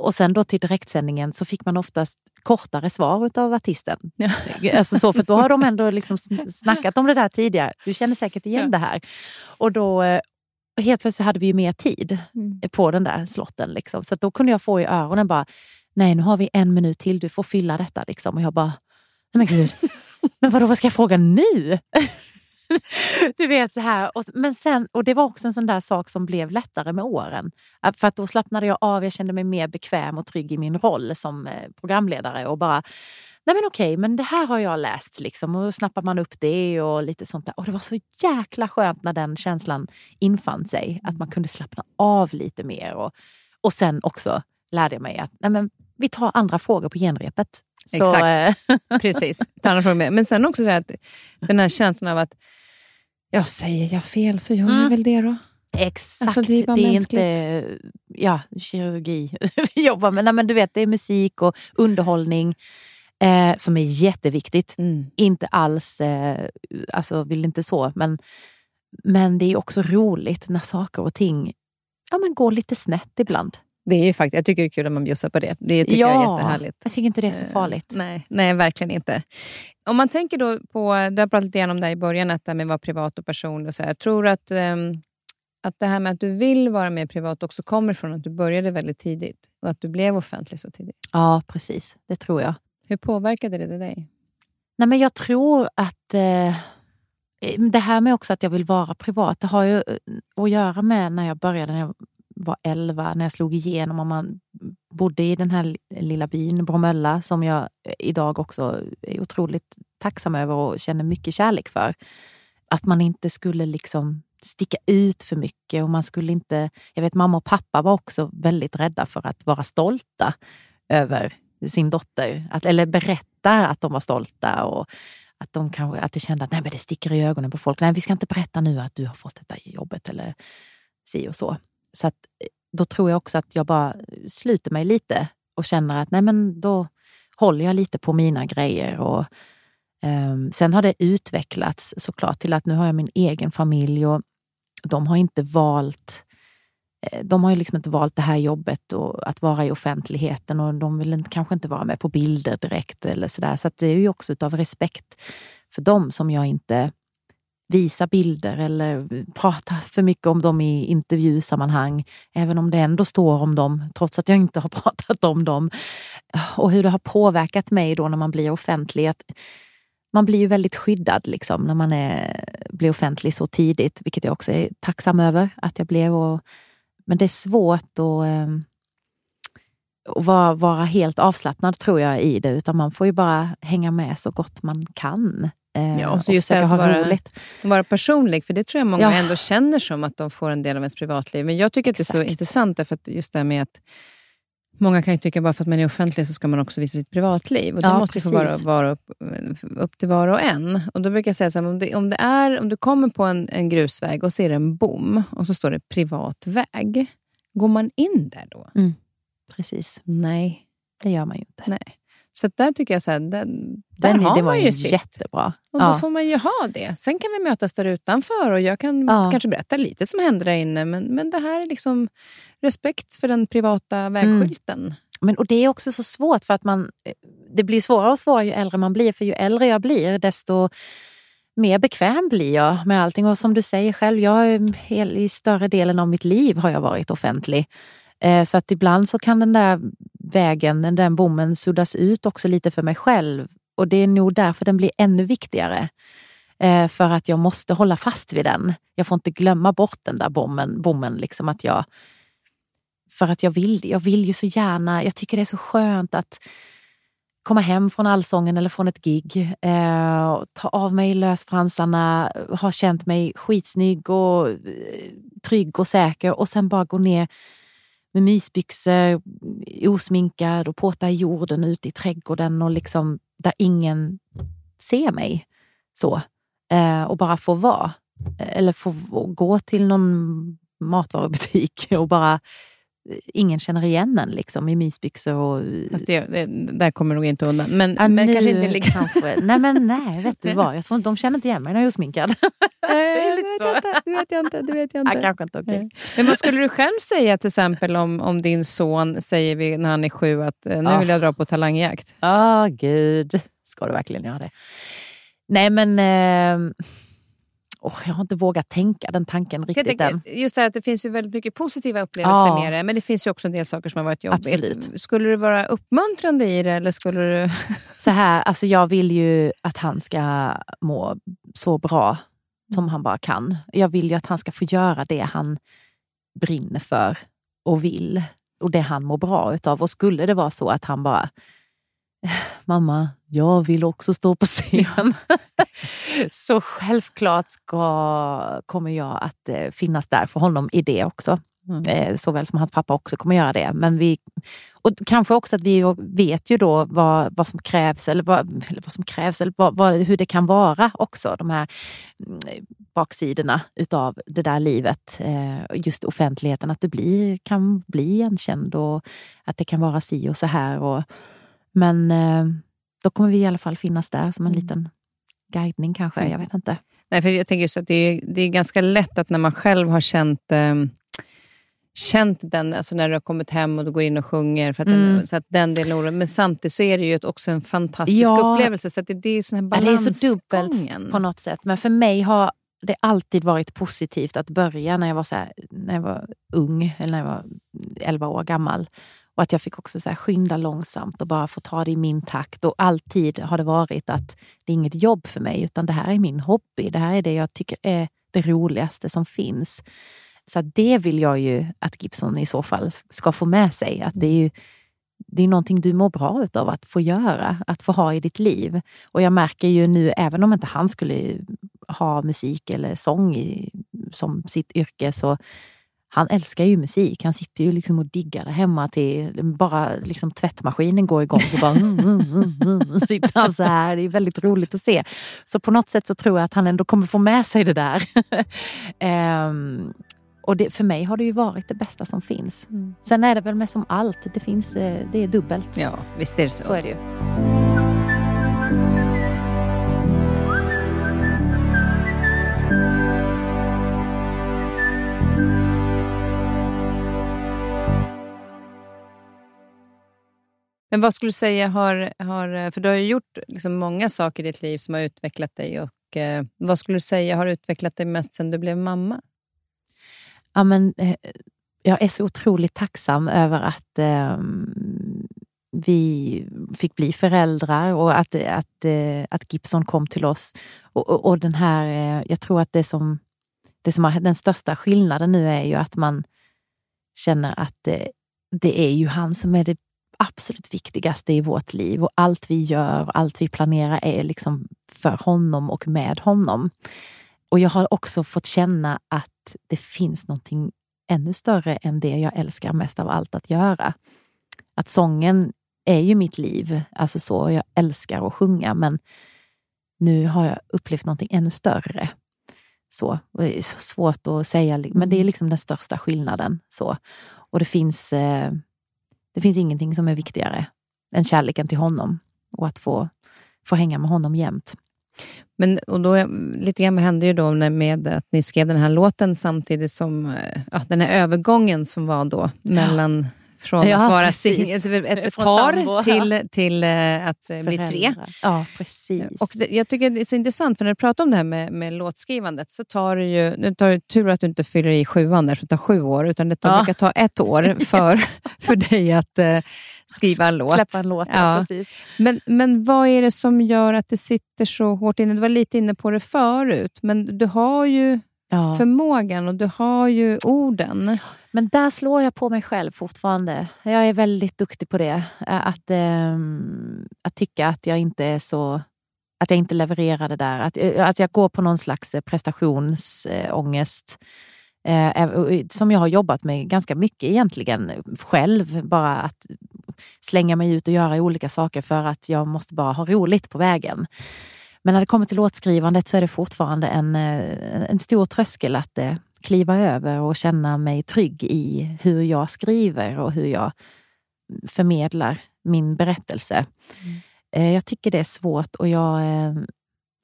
Och sen då till direktsändningen så fick man oftast kortare svar av artisten. Ja. Alltså så, för då har de ändå liksom sn- [LAUGHS] snackat om det där tidigare. Du känner säkert igen Ja. det här. Och då eh, och helt plötsligt hade vi ju mer tid Mm. på den där slotten. Liksom. Så då kunde jag få i öronen bara, nej nu har vi en minut till, du får fylla detta. Liksom. Och jag bara, nej men gud, [LAUGHS] men vadå, vad ska jag fråga nu? [LAUGHS] du vet så här. Och, men sen, och det var också en sån där sak som blev lättare med åren. Äh, för att då slappnade jag av, jag kände mig mer bekväm och trygg i min roll som eh, programledare. Och bara, nej men okej, men det här har jag läst. Liksom. Och då snappar man upp det och lite sånt där. Och det var så jäkla skönt när den känslan infann sig. Att man kunde slappna av lite mer. Och, och sen också lärde jag mig att nej men, vi tar andra frågor på genrepet. Så, Exakt. eh, [LAUGHS] Precis. Andra frågor med. Men sen också så att den här känslan av att ja, säger jag fel så gör jag Mm. väl det då. Exakt. Alltså, det är bara inte ja, kirurgi [LAUGHS] vi jobbar med. Nej, men du vet, det är musik och underhållning eh, som är jätteviktigt. Inte alls, eh, alltså vill inte så, men, men det är också roligt när saker och ting ja, men går lite snett ibland. Det är ju faktiskt, jag tycker det är kul att man bjussar på det. Det tycker jag är jättehärligt. jag tycker inte det är så Eh, farligt. Nej, nej, verkligen inte. Om man tänker då på, du har pratat lite grann om det här i början, att det här med att vara privat och personlig. Och så här. Jag tror att, ehm, att det här med att du vill vara mer privat också kommer från att du började väldigt tidigt och att du blev offentlig så tidigt. Ja, precis. Det tror jag. Hur påverkade det dig? Nej, men jag tror att eh, det här med också att jag vill vara privat, det har ju eh, att göra med när jag började när jag var 11, när jag slog igenom och man bodde i den här lilla byn Bromölla som jag eh, idag också är otroligt tacksam över och känner mycket kärlek för. Att man inte skulle liksom sticka ut för mycket och man skulle inte... Jag vet mamma och pappa var också väldigt rädda för att vara stolta över sin dotter. Att, eller berätta att de var stolta och att de kanske att de kände att Nej, men det sticker i ögonen på folk. Nej, vi ska inte berätta nu att du har fått detta jobbet eller si och så. Så att, eh, då tror jag också att jag bara sluter mig lite och känner att nej, men då håller jag lite på mina grejer. Och, um, sen har det utvecklats såklart till att nu har jag min egen familj och de har inte valt eh, de har ju liksom inte valt det här jobbet och att vara i offentligheten och de vill inte, kanske inte vara med på bilder direkt eller sådär. Så att det är ju också utav respekt för dem som jag inte visa bilder eller prata för mycket om dem i intervjusammanhang. Även om det ändå står om dem, trots att jag inte har [LAUGHS] pratat om dem. Och hur det har påverkat mig då när man blir offentlig. Att man blir ju väldigt skyddad liksom, när man är, blir offentlig så tidigt, vilket jag också är tacksam över att jag blev. Och, men det är svårt att, ehm, och vara, vara helt avslappnad tror jag i det, utan man får ju bara hänga med så gott man kan. Eh, ja, och så just att vara, roligt. vara personlig, för det tror jag många ja. ändå känner som att de får en del av ens privatliv. Men jag tycker att Exakt. det är så intressant, därför att just det här med att Många kan ju tycka att bara för att man är offentlig så ska man också visa sitt privatliv. Och det ja, måste få vara, vara upp, upp, till var och en. Och då brukar jag säga så här, om, det, om, det är, om du kommer på en, en grusväg och ser en bom och så står det privat väg. Går man in där då? Mm, precis. Nej. Det gör man ju inte. Nej. Så där tycker jag, så här, där, där har det var man ju sitt. jättebra. Och ja. då får man ju ha det. Sen kan vi mötas där utanför och jag kan ja. kanske berätta lite som händer där inne. Men, men det här är liksom respekt för den privata vägskylten. Mm. Men, och Det är också så svårt för att man, det blir svårare och svårare ju äldre man blir. För ju äldre jag blir desto mer bekväm blir jag med allting. Och som du säger själv, jag i större delen av mitt liv har jag varit offentlig. Eh, så att ibland så kan den där vägen, den bommen suddas ut också lite för mig själv. Och det är nog därför den blir ännu viktigare. Eh, för att jag måste hålla fast vid den. Jag får inte glömma bort den där bommen. bommen liksom att jag, för att jag vill Jag vill ju så gärna, jag tycker det är så skönt att komma hem från allsången eller från ett gig, eh, ta av mig lösfransarna, ha känt mig skitsnygg och eh, trygg och säker och sen bara gå ner med mysbyxor, osminkad och påta i jorden ute i trädgården och liksom där ingen ser mig. så eh, Och bara få vara. Eh, eller få gå till någon matvarubutik [LAUGHS] och bara ingen känner igen en liksom, i mysbyxor. Och... Fast det, det, där kommer nog inte undan. Men, ja, men kanske inte ligga... kanske. Nej, men nej, vet du vad? Jag tror de känner inte igen mig när jag är osminkad. [LAUGHS] det är lite så. Inte, det vet jag inte. Det vet jag inte. Ja, kanske inte okay. Men vad skulle du själv säga till exempel om, om din son, säger vi när han är sju, att nu oh. vill jag dra på talangjakt? Ja, oh, gud. Ska du verkligen göra det? Nej, men... Eh oh, jag har inte vågat tänka den tanken riktigt tänka, än. Just det här att det finns ju väldigt mycket positiva upplevelser ja. med det, men det finns ju också en del saker som har varit jobbigt. Absolut. Skulle du vara uppmuntrande i det? Eller skulle du... [LAUGHS] så här, alltså jag vill ju att han ska må så bra som han bara kan. Jag vill ju att han ska få göra det han brinner för och vill och det han mår bra utav. Och skulle det vara så att han bara mamma, jag vill också stå på [LAUGHS] scen. [LAUGHS] så självklart ska, kommer jag att eh, finnas där för honom i det också. Mm. Eh, såväl som hans pappa också kommer göra det. Men vi, och kanske också att vi vet ju då vad, vad som krävs, eller vad, eller vad som krävs, eller vad, vad, hur det kan vara också. De här mm, baksidorna utav det där livet. Eh, just offentligheten, att du blir, kan bli igenkänd och att det kan vara si och så här. Och, men då kommer vi i alla fall finnas där som en mm. liten guidning kanske. Jag vet inte. Nej, för jag tänker just att det är, det är ganska lätt att när man själv har känt eh, känt den, alltså när du har kommit hem och du går in och sjunger, för att mm. den, så att den delen. Men samtidigt så är det ju också en fantastisk ja. upplevelse. Så att det, det är sån här balansgången. Det är så dubbelt på något sätt. Men för mig har det alltid varit positivt att börja när jag var, så här, när jag var ung, eller när jag var 11 år gammal. Och att jag fick också så här skynda långsamt och bara få ta det i min takt. Och alltid har det varit att det är inget jobb för mig, utan det här är min hobby. Det här är det jag tycker är det roligaste som finns. Så det vill jag ju att Gibson i så fall ska få med sig. Att det är ju det är någonting du mår bra av att få göra, att få ha i ditt liv. Och jag märker ju nu, även om inte han skulle ha musik eller sång i, som sitt yrke, så han älskar ju musik. Han sitter ju liksom och diggar det hemma till bara liksom tvättmaskinen går igång så bara mm, mm, mm, sitter han så här. Det är väldigt roligt att se. Så på något sätt så tror jag att han ändå kommer få med sig det där. um, [LAUGHS] och det, för mig har det ju varit det bästa som finns. Mm. Sen är det väl med som allt, det, finns, eh, det är dubbelt. Ja, visst är det så. Så är det ju. Men vad skulle du säga har, har eh, för du har ju gjort liksom många saker i ditt liv som har utvecklat dig och eh, Vad skulle du säga har utvecklat dig mest sen du blev mamma? Ja, men, eh, jag är så otroligt tacksam över att eh, vi fick bli föräldrar och att, att, eh, att Gibson kom till oss. Och, och, och den här, eh, jag tror att det som, det som har, den största skillnaden nu är ju att man känner att det, det är ju han som är det absolut viktigaste i vårt liv och allt vi gör och allt vi planerar är liksom för honom och med honom. Och jag har också fått känna att det finns någonting ännu större än det jag älskar mest av allt att göra. Att sången är ju mitt liv, alltså så, jag älskar att sjunga men nu har jag upplevt någonting ännu större. Så, det är så svårt att säga, men det är liksom den största skillnaden. Så. Och det finns, eh, det finns ingenting som är viktigare än kärleken till honom och att få, få hänga med honom jämt. Men, och då, lite grann hände ju då med att ni skrev den här låten samtidigt som eh, ja, den här övergången som var då mellan från ja, att vara sing, ett, ett par sambo, till, ja. till uh, att Föräldrar. bli tre. Ja, precis. Och det, jag tycker det är så intressant, för när du pratar om det här med, med låtskrivandet så tar det ju... Nu tar det tur att du inte fyller i sjuan där, för det tar sju år, utan det tar, ja. brukar ta ett år [LAUGHS] för, för dig att uh, skriva en låt. Släppa en låt, ja. precis. Men, men vad är det som gör att det sitter så hårt inne? Du var lite inne på det förut, men du har ju ja. förmågan och du har ju orden. Men där slår jag på mig själv fortfarande. Jag är väldigt duktig på det. Att, äh, att tycka att jag inte är så att jag inte levererar det där. Att, att jag går på någon slags prestationsångest. Eh, som jag har jobbat med ganska mycket egentligen själv. Bara att slänga mig ut och göra olika saker för att jag måste bara ha roligt på vägen. Men när det kommer till låtskrivandet så är det fortfarande en, eh, en stor tröskel att eh, kliva över och känna mig trygg i hur jag skriver och hur jag förmedlar min berättelse. Mm. Eh, jag tycker det är svårt och jag,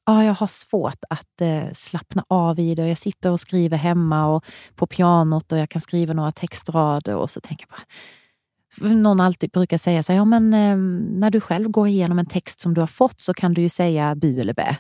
ja, jag har svårt att slappna av i det. Jag sitter och skriver hemma och på pianot och jag kan skriva några textrader och så tänker jag bara någon alltid brukar säga så här, ja men eh, när du själv går igenom en text som du har fått så kan du ju säga bu eller bä.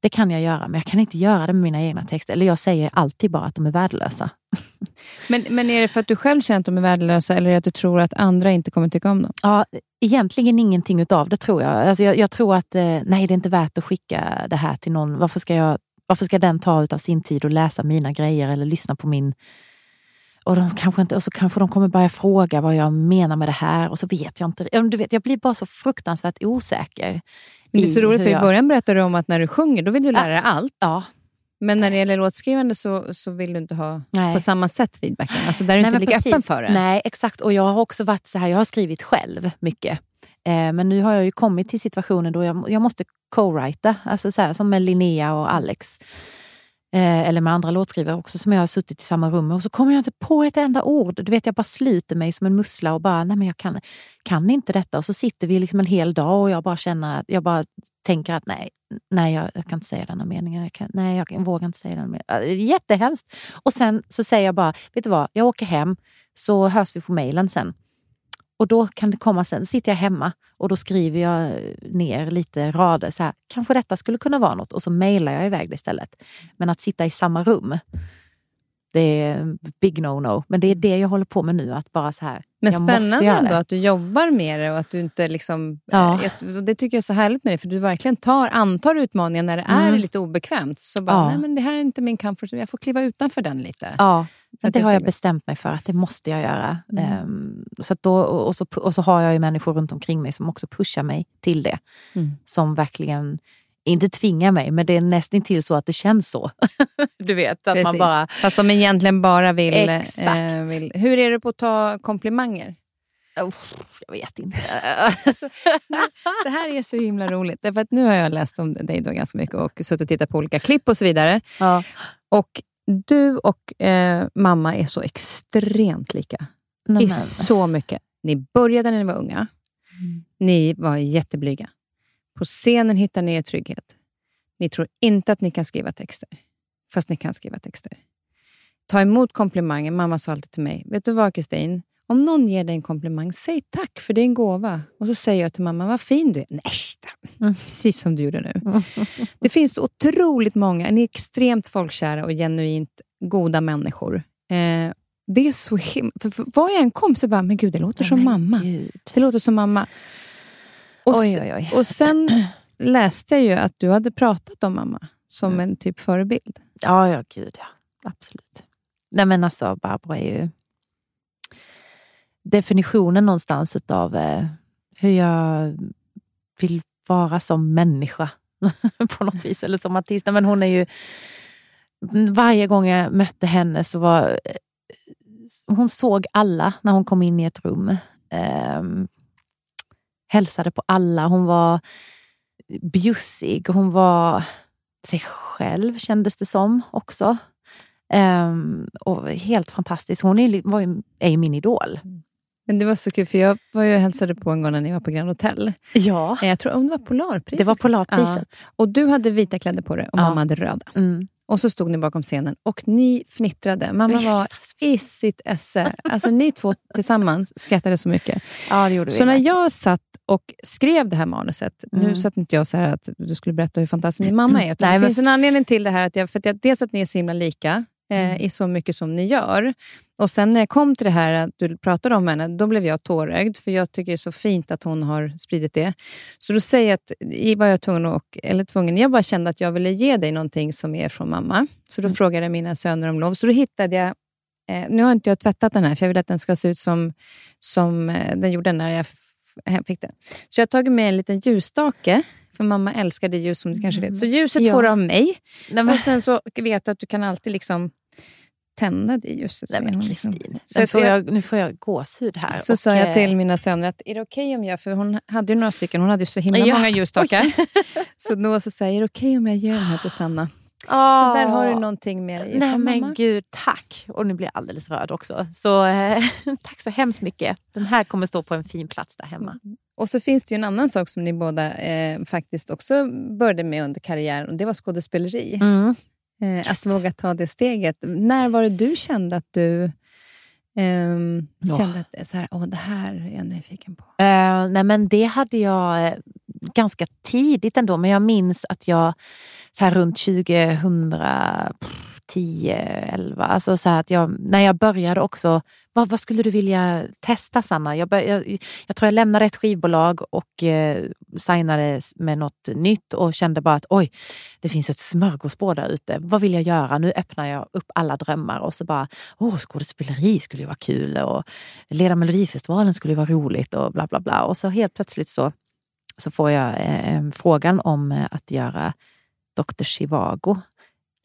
Det kan jag göra, men jag kan inte göra det med mina egna texter. Eller jag säger alltid bara att de är värdelösa. [LAUGHS] Men, men är det för att du själv känner att de är värdelösa eller är det att du tror att andra inte kommer tycka om dem? Ja, egentligen ingenting utav det tror jag. Alltså jag, jag tror att eh, nej, det är inte värt att skicka det här till någon. Varför ska, jag, varför ska den ta av sin tid och läsa mina grejer eller lyssna på min och, de kanske inte, och så kanske de kommer börja fråga vad jag menar med det här och så vet jag inte. Du vet, jag blir bara så fruktansvärt osäker. Men det är så roligt, för i början berättade du om att när du sjunger, då vill du lära dig allt. Ja. Men när det gäller låtskrivande så, så vill du inte ha Nej. på samma sätt feedbacken. Alltså där är du inte lika precis. öppen för det. Nej, exakt. Och jag har också varit så här, jag har skrivit själv mycket. Eh, men nu har jag ju kommit till situationen då jag, jag måste co-writa, alltså så här, som med Linnea och Alex. Eh, eller med andra låtskrivare också som jag har suttit i samma rum med och så kommer jag inte på ett enda ord. Du vet, jag bara sluter mig som en mussla och bara, nej men jag kan, kan inte detta. Och så sitter vi liksom en hel dag och jag bara känner att jag bara tänker att nej, nej jag, jag kan inte säga den här meningen. Jag kan, nej, jag, jag vågar inte säga den. Det jättehemskt. Och sen så säger jag bara, vet du vad, jag åker hem så hörs vi på mejlen sen. Och då kan det komma sen, sitter jag hemma och då skriver jag ner lite rader. Så här, kanske detta skulle kunna vara något och så mejlar jag iväg det istället. Men att sitta i samma rum, det är big no-no. Men det är det jag håller på med nu. att bara så här, Men spännande ändå att du jobbar med det och att du inte liksom... Ja. Det tycker jag är så härligt med dig, för du verkligen tar, antar utmaningen när det är mm. lite obekvämt. Så bara, ja. nej men det här är inte min comfort zone, jag får kliva utanför den lite. Ja, det har jag bestämt mig för att det måste jag göra. Mm. Um, så då, och, så, och så har jag ju människor runt omkring mig som också pushar mig till det. Mm. Som verkligen inte tvingar mig, men det är nästan till så att det känns så. [LAUGHS] du vet, att man bara... Fast de egentligen bara vill, eh, vill... Hur är det på att ta komplimanger? Oh, jag vet inte. [LAUGHS] alltså, det här är så himla roligt. Därför att nu har jag läst om dig då ganska mycket och suttit och tittat på olika klipp och så vidare. Ja. Och du och eh, mamma är så extremt lika. I så mycket. Ni började när ni var unga. Mm. Ni var jätteblyga. På scenen hittar ni er trygghet. Ni tror inte att ni kan skriva texter, fast ni kan skriva texter. Ta emot komplimanger. Mamma sa alltid till mig, vet du vad Kristin? Om någon ger dig en komplimang, säg tack för det är en gåva. Och så säger jag till mamma, vad fin du är. Nej, Mm. precis som du gjorde nu. Det finns otroligt många, ni är extremt folkkära och genuint goda människor. Eh, det är så himla... Var jag än kom så bara, men gud, det låter som Men mamma. Gud. Det låter som mamma. Och, Oj, oj, oj. och sen [CLEARS THROAT] läste jag ju att du hade pratat om mamma som en typ förebild. Ja, ja, gud ja. Absolut. Nej men alltså, Barbro är ju definitionen någonstans utav eh, hur jag vill vara som människa [LAUGHS] på något vis. Eller som artist. Men hon är ju... Varje gång jag mötte henne så var... Eh, hon såg alla när hon kom in i ett rum. Eh, hälsade på alla. Hon var bjussig. Hon var sig själv kändes det som också. Ehm, och helt fantastisk. Hon är, var ju, är ju min idol. Mm. Men det var så kul, för jag var ju hälsade på en gång när ni var på Grand Hotel. Ja. Eh, Jag tror om det var Polarpriset. Det var Polarpriset. Ja. Och du hade vita kläder på dig och Ja. mamma hade röda. Mm. Och så stod ni bakom scenen och ni fnittrade. Mamma var i sitt esse. Alltså ni två tillsammans skrattade så mycket. Ja, det gjorde vi. Så när verkligen. jag satt och skrev det här manuset, nu Mm. satt inte jag så här att du skulle berätta hur fantastisk min mamma är, Nej, det men- finns en anledning till det här. Att jag, för att jag, dels att ni är så himla lika eh, Mm. i så mycket som ni gör. Och sen när jag kom till det här att du pratade om henne, då blev jag tårögd, för jag tycker det är så fint att hon har spridit det. Så då säger jag att, i var jag tvungen, att, eller tvungen, jag bara kände att jag ville ge dig någonting som är från mamma. Så då Mm. frågade jag mina söner om lov. Så då hittade jag Eh, nu har inte jag tvättat den här, för jag vill att den ska se ut som, som eh, den gjorde när jag fick den. Så jag har tagit med en liten ljusstake, för mamma älskar det ljus som du kanske vet. Så ljuset Ja. får du av mig. Och sen så vet du att du kan alltid liksom tända det ljuset. nej, men liksom- Kristin. Så, Nu får jag, nu får jag gåshud här. så och, sa jag eh, till mina söner att är det okej om jag, för hon hade ju några stycken, hon hade ju så himla Ja. många ljusstakar. [LAUGHS] så då så sa jag, är det okej om jag ger den här till Sanna? Så åh. där har du någonting mer Nej från men mamma. gud, tack! Och nu blir jag alldeles rörd också. Så eh, [LAUGHS] tack så hemskt mycket. Den här kommer stå på en fin plats där hemma. Och så finns det ju en annan sak som ni båda eh, faktiskt också började med under karriären och det var skådespeleri. Mm. Eh, att våga ta det steget. När var det du kände att du Åh. kände att så här, Åh, det här är jag nyfiken på? Eh, nej men det hade jag eh, ganska tidigt ändå. Men jag minns att jag så här runt 2010, 11, alltså så att jag, när jag började också, vad, vad skulle du vilja testa Sanna? Jag, bör, jag, jag tror jag lämnade ett skivbolag och eh, signade med något nytt och kände bara att oj, det finns ett smörgåsbord där ute. Vad vill jag göra? Nu öppnar jag upp alla drömmar och så bara, åh, skådespeleri skulle ju vara kul och leda Melodifestivalen skulle ju vara roligt och bla bla bla. Och så helt plötsligt så, så får jag eh, eh frågan om eh, att göra Dr. Chivago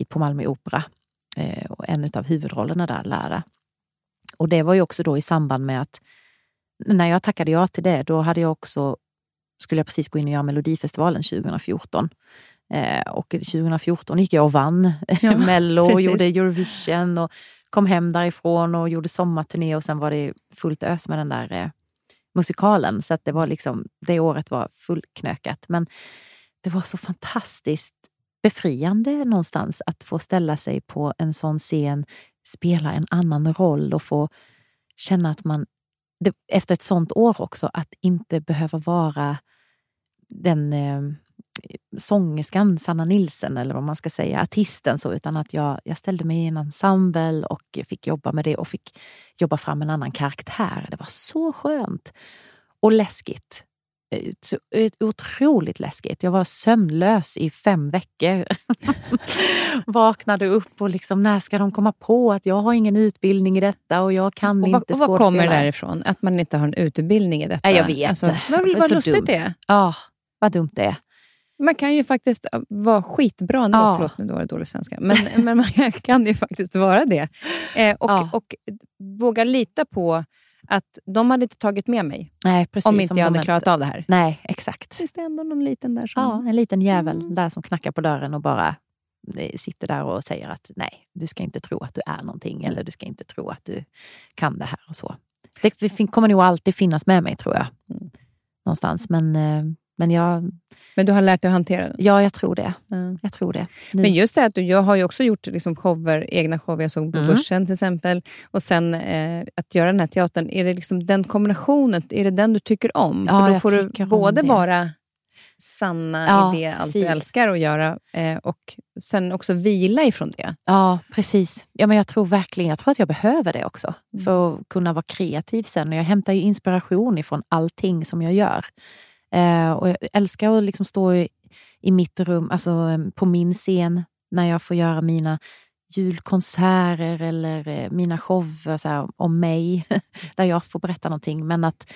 på Malmö Opera. Eh, och en av huvudrollerna där, Lära. Och det var ju också då i samband med att när jag tackade ja till det, då hade jag också, skulle jag precis gå in och göra Melodifestivalen 2014. Eh, och 2014 gick jag och vann [LAUGHS] Ja, Mello och precis. gjorde Eurovision och kom hem därifrån och gjorde sommarturné och sen var det fullt ös med den där eh, musikalen. Så att det var liksom, det året var fullknökat. Men det var så fantastiskt befriande någonstans att få ställa sig på en sån scen, spela en annan roll och få känna att man, det, efter ett sånt år också, att inte behöva vara den eh, sångerskan Sanna Nilsen eller vad man ska säga, artisten så, utan att jag, jag ställde mig i en ensemble och fick jobba med det och fick jobba fram en annan karaktär. Det var så skönt och läskigt. Otroligt läskigt. Jag var sömnlös i fem veckor. [LAUGHS] Vaknade upp och liksom, när ska de komma på att jag har ingen utbildning i detta och jag kan Och vad, inte och vad kommer det skådespela. därifrån? Att man inte har en utbildning i detta? Nej, jag vet. Alltså, Det vad vad lustigt dumt. det är. Ja, vad dumt det är. Man kan ju faktiskt vara skitbra ändå. Ja. Förlåt, nu var det dålig svenska. Men, [LAUGHS] men man kan ju faktiskt vara det. Eh, och, Ja. och våga lita på att de hade inte tagit med mig Nej, precis. om inte jag hade de klarat av det här. Nej, exakt. Finns det ändå någon liten där som... Ja, en liten jävel Mm. där som knackar på dörren och bara eh, sitter där och säger att nej, du ska inte tro att du är någonting eller du ska inte tro att du kan det här och så. Det kommer nog alltid finnas med mig tror jag. Mm. Någonstans. Men eh, Men jag, Men du har lärt dig att hantera den? ja, jag tror det. Ja. Jag tror det. Nu. Men just det att du, jag har ju också gjort liksom shower, egna shower. Jag såg på Mm. Börsen till exempel. Och sen eh, att göra den här teatern. Är det liksom den kombinationen, är det den du tycker om? Ja, För då jag får du både vara Sanna Ja, i det allt du precis. älskar att göra eh, och sen också vila ifrån det. Ja, precis. Ja, men jag tror verkligen jag tror att jag behöver det också. Mm. För att kunna vara kreativ sen. Och jag hämtar ju inspiration ifrån allting som jag gör. Eh, och jag älskar att liksom stå i, i mitt rum, alltså ehm, på min scen, när jag får göra mina julkonserter eller eh, mina shower så här, om mig, [LAUGHS] där jag får berätta någonting. Men att,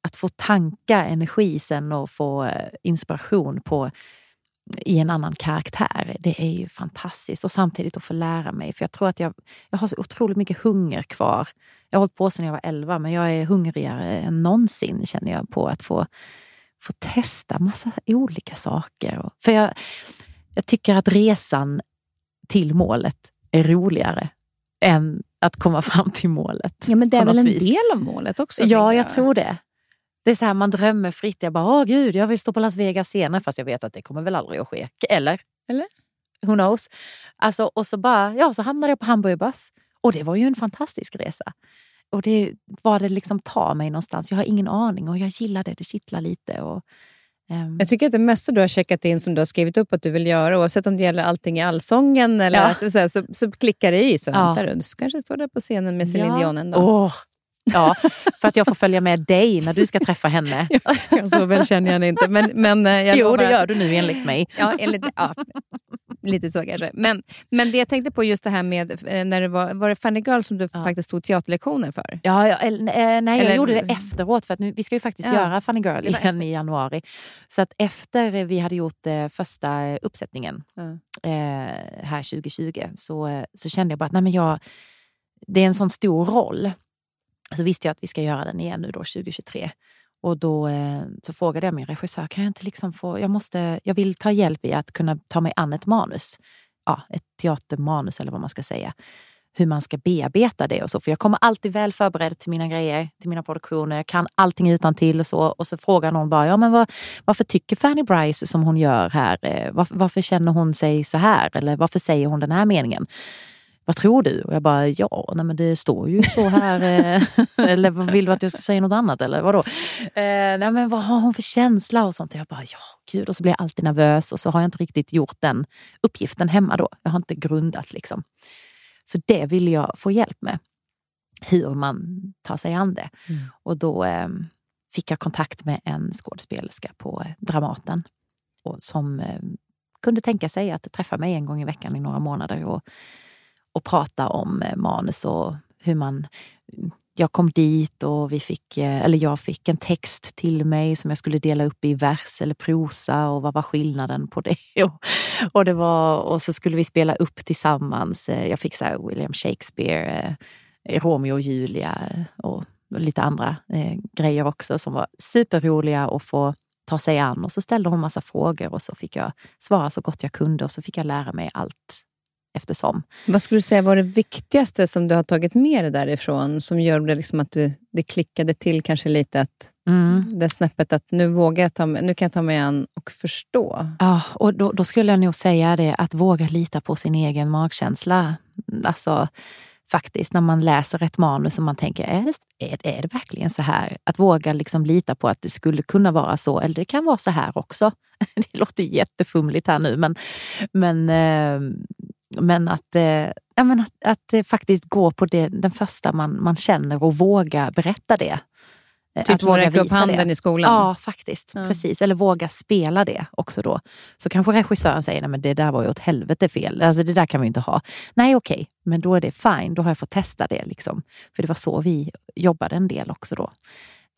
att få tanka energi sen och få eh, inspiration på i en annan karaktär. Det är ju fantastiskt. Och samtidigt att få lära mig. För jag tror att jag, jag har så otroligt mycket hunger kvar. Jag har hållit på sedan jag var 11 men jag är hungrigare än någonsin känner jag på att få, få testa massa olika saker. För jag, jag tycker att resan till målet är roligare än att komma fram till målet. Ja, men det är väl en vis. del av målet också? Ja, tänker jag tror det. Det är så här, man drömmer fritt. Jag bara, åh gud, jag vill stå på Las Vegas senare fast jag vet att det kommer väl aldrig att ske. Eller? Eller? Who knows? Alltså, och så bara, ja, så hamnade jag på Hamburger Börs. Och det var ju en fantastisk resa. Och det var det liksom tar mig någonstans. Jag har ingen aning och jag gillar det. Det kittlar lite. Och, ehm, Jag tycker att det mesta du har checkat in som du har skrivit upp att du vill göra, oavsett om det gäller allting i allsången eller Ja. att så, så klickar det i. Så Ja. väntar du. Du kanske står där på scenen med Céline ja. Dion en dag. Åh, ja, för att jag får följa med dig när du ska träffa henne. [LAUGHS] så väl känner jag henne inte. Men, men, eh, jag jo, det gör du nu enligt mig. Ja, enligt, ja, lite så kanske. Men, men det jag tänkte på just det här med, eh, när det var, var det Funny Girl som du Ja. faktiskt tog teaterlektioner för? Ja, ja, eller, eh, nej, jag Eller- gjorde det efteråt. För att nu, vi ska ju faktiskt Ja, göra Funny Girl igen i januari. Så att efter vi hade gjort eh, första uppsättningen Ja. eh, här 2020 så, så kände jag bara att nej, men jag, det är en sån stor roll. Så visste jag att vi ska göra den igen nu då 2023. Och då eh, så frågade jag min regissör, kan jag inte liksom få, jag, måste, jag vill ta hjälp i att kunna ta mig an ett manus. Ja, ett teatermanus eller vad man ska säga. Hur man ska bearbeta det och så. För jag kommer alltid väl förberedd till mina grejer, till mina produktioner. Jag kan allting utan till och så. Och så frågar någon bara, ja men vad, varför tycker Fanny Bryce som hon gör här? Eh, varför, varför känner hon sig så här? Eller varför säger hon den här meningen? Vad tror du? Och jag bara, ja, nej men det står ju så här. eh, [LAUGHS] eller vill du att jag ska säga något annat? Eller vadå? Eh, nej men vad har hon för känsla och sånt? Och jag bara, ja gud. Och så blir jag alltid nervös och så har jag inte riktigt gjort den uppgiften hemma då. Jag har inte grundat liksom. Så det vill jag få hjälp med. Hur man tar sig an det. Mm. Och då eh, fick jag kontakt med en skådespelerska på Dramaten. Och som eh, kunde tänka sig att träffa mig en gång i veckan i några månader. Och, och prata om eh, manus och hur man... Jag kom dit och vi fick, eh, eller jag fick en text till mig som jag skulle dela upp i vers eller prosa och vad var skillnaden på det? [LAUGHS] Och, och, det var, och så skulle vi spela upp tillsammans. Eh, jag fick så här William Shakespeare, Romeo och Julia och lite andra grejer också som var superroliga att få ta sig an. Och så ställde hon massa frågor och så fick jag svara så gott jag kunde och så fick jag lära mig allt eftersom. Vad skulle du säga var det viktigaste som du har tagit med dig därifrån som gör det liksom att du, det klickade till kanske lite att Mm. det snäppet att nu vågar jag ta nu kan jag ta mig an och förstå. Ja, och då, då skulle jag nog säga det att våga lita på sin egen magkänsla. Alltså faktiskt när man läser ett manus och man tänker, är det, är, är det verkligen så här? Att våga liksom lita på att det skulle kunna vara så, eller det kan vara så här också. [LAUGHS] Det låter jättefumligt här nu, men, men, eh, men att, eh, ja, men att, att eh, faktiskt gå på det, den första man, man känner och våga berätta det. Eh, Typ att att räcka upp handen det. i skolan. Ja, faktiskt. Ja. Precis. Eller våga spela det också då. Så kanske regissören säger, nej men det där var ju åt helvete fel. Alltså det där kan vi inte ha. Nej okej, men då är det fine. Då har jag fått testa det. Liksom. För det var så vi jobbade en del också då.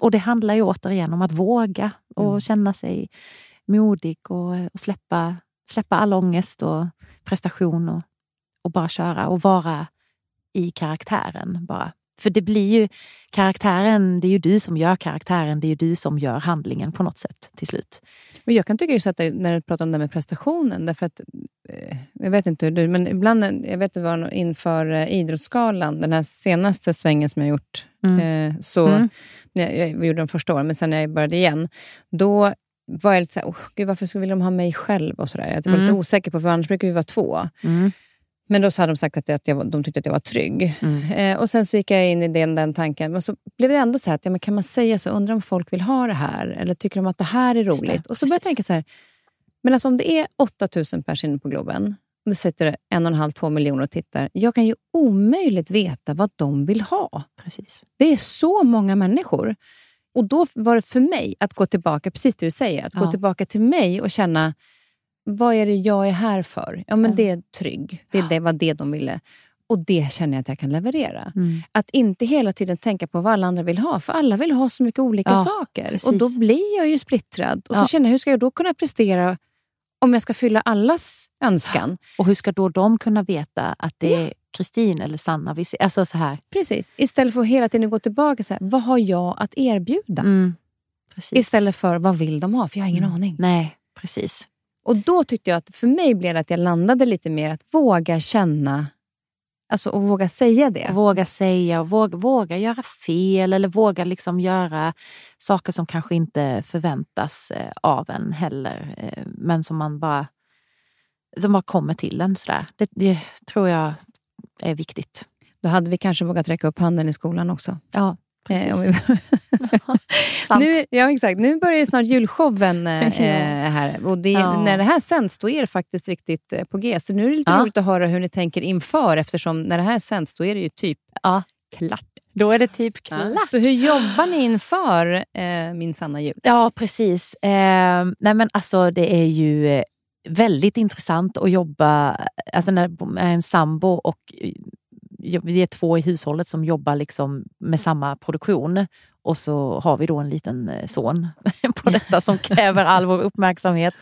Och det handlar ju återigen om att våga och Mm. känna sig modig och, och släppa, släppa all ångest och prestation och, och bara köra och vara i karaktären bara. För det blir ju karaktären, det är ju du som gör karaktären, det är ju du som gör handlingen på något sätt till slut. Och jag kan tycka just att det, när du pratar om det med prestationen, därför att, eh, jag vet inte hur du, men ibland, jag vet det var inför eh, Idrottsgalan, den här senaste svängen som jag gjort, Mm. eh, så, Mm. jag, jag gjorde den första året, men sen när jag började igen, då var jag lite så här, oh, gud, varför skulle de ha mig själv? och så där. Jag var lite Mm. osäker på, för annars brukar vi vara två. Mm. Men då så hade de sagt att, jag, att jag, var- de tyckte att jag var trygg. Mm. Eh, och Sen så gick jag in i den, den tanken. Men så blev det ändå så här, att, ja, men kan man säga så? Undrar om folk vill ha det här? Eller tycker de att det här är det, roligt? och så började jag tänka så här, men alltså om det är 8000 personer inne på Globen och det sitter en och en halv, två miljoner och tittar. Jag kan ju omöjligt veta vad de vill ha. Precis. Det är så många människor. Och då var det för mig att gå tillbaka, precis det du säger, att gå Ja. tillbaka till mig och känna, vad är det jag är här för? Ja, men Ja. det är trygg. Det, det var det de ville. Och det känner jag att jag kan leverera. Mm. Att inte hela tiden tänka på vad alla andra vill ha, för alla vill ha så mycket olika Ja, saker. precis. Och då blir jag ju splittrad. Och så Ja. känner jag, hur ska jag då kunna prestera om jag ska fylla allas önskan? Och hur ska då de kunna veta att det är Kristin eller Sanna? Alltså så här. Precis. Istället för att hela tiden gå tillbaka så här, vad har jag att erbjuda? Mm. Istället för vad vill de ha? För jag har ingen Mm. aning. Nej, precis. Och då tyckte jag att för mig blev det att jag landade lite mer att våga känna alltså, och våga säga det. Våga säga och våga, våga göra fel eller våga liksom göra saker som kanske inte förväntas eh, av en heller. eh, Men som man bara, som bara kommer till en. Sådär. Det, det tror jag är viktigt. Då hade vi kanske vågat räcka upp handen i skolan också. Ja, Eh, precis. [LAUGHS] nu, ja, exakt. Nu börjar ju snart julshowen [LAUGHS] eh, eh, här. Och det, Ja. När det här sänds då är det faktiskt riktigt eh, på G. Så nu är det lite Ja. roligt att höra hur ni tänker inför eftersom när det här sänds då är det ju typ Ja. klart. Då är det typ klart. Så hur jobbar ni inför eh, Min sanna jul? Ja, precis. Eh, nej men alltså, det är ju eh, väldigt intressant att jobba alltså när, med en sambo och eh, vi är två i hushållet som jobbar liksom med samma produktion. Och så har vi då en liten eh, son [LAUGHS] på detta som kräver all vår uppmärksamhet.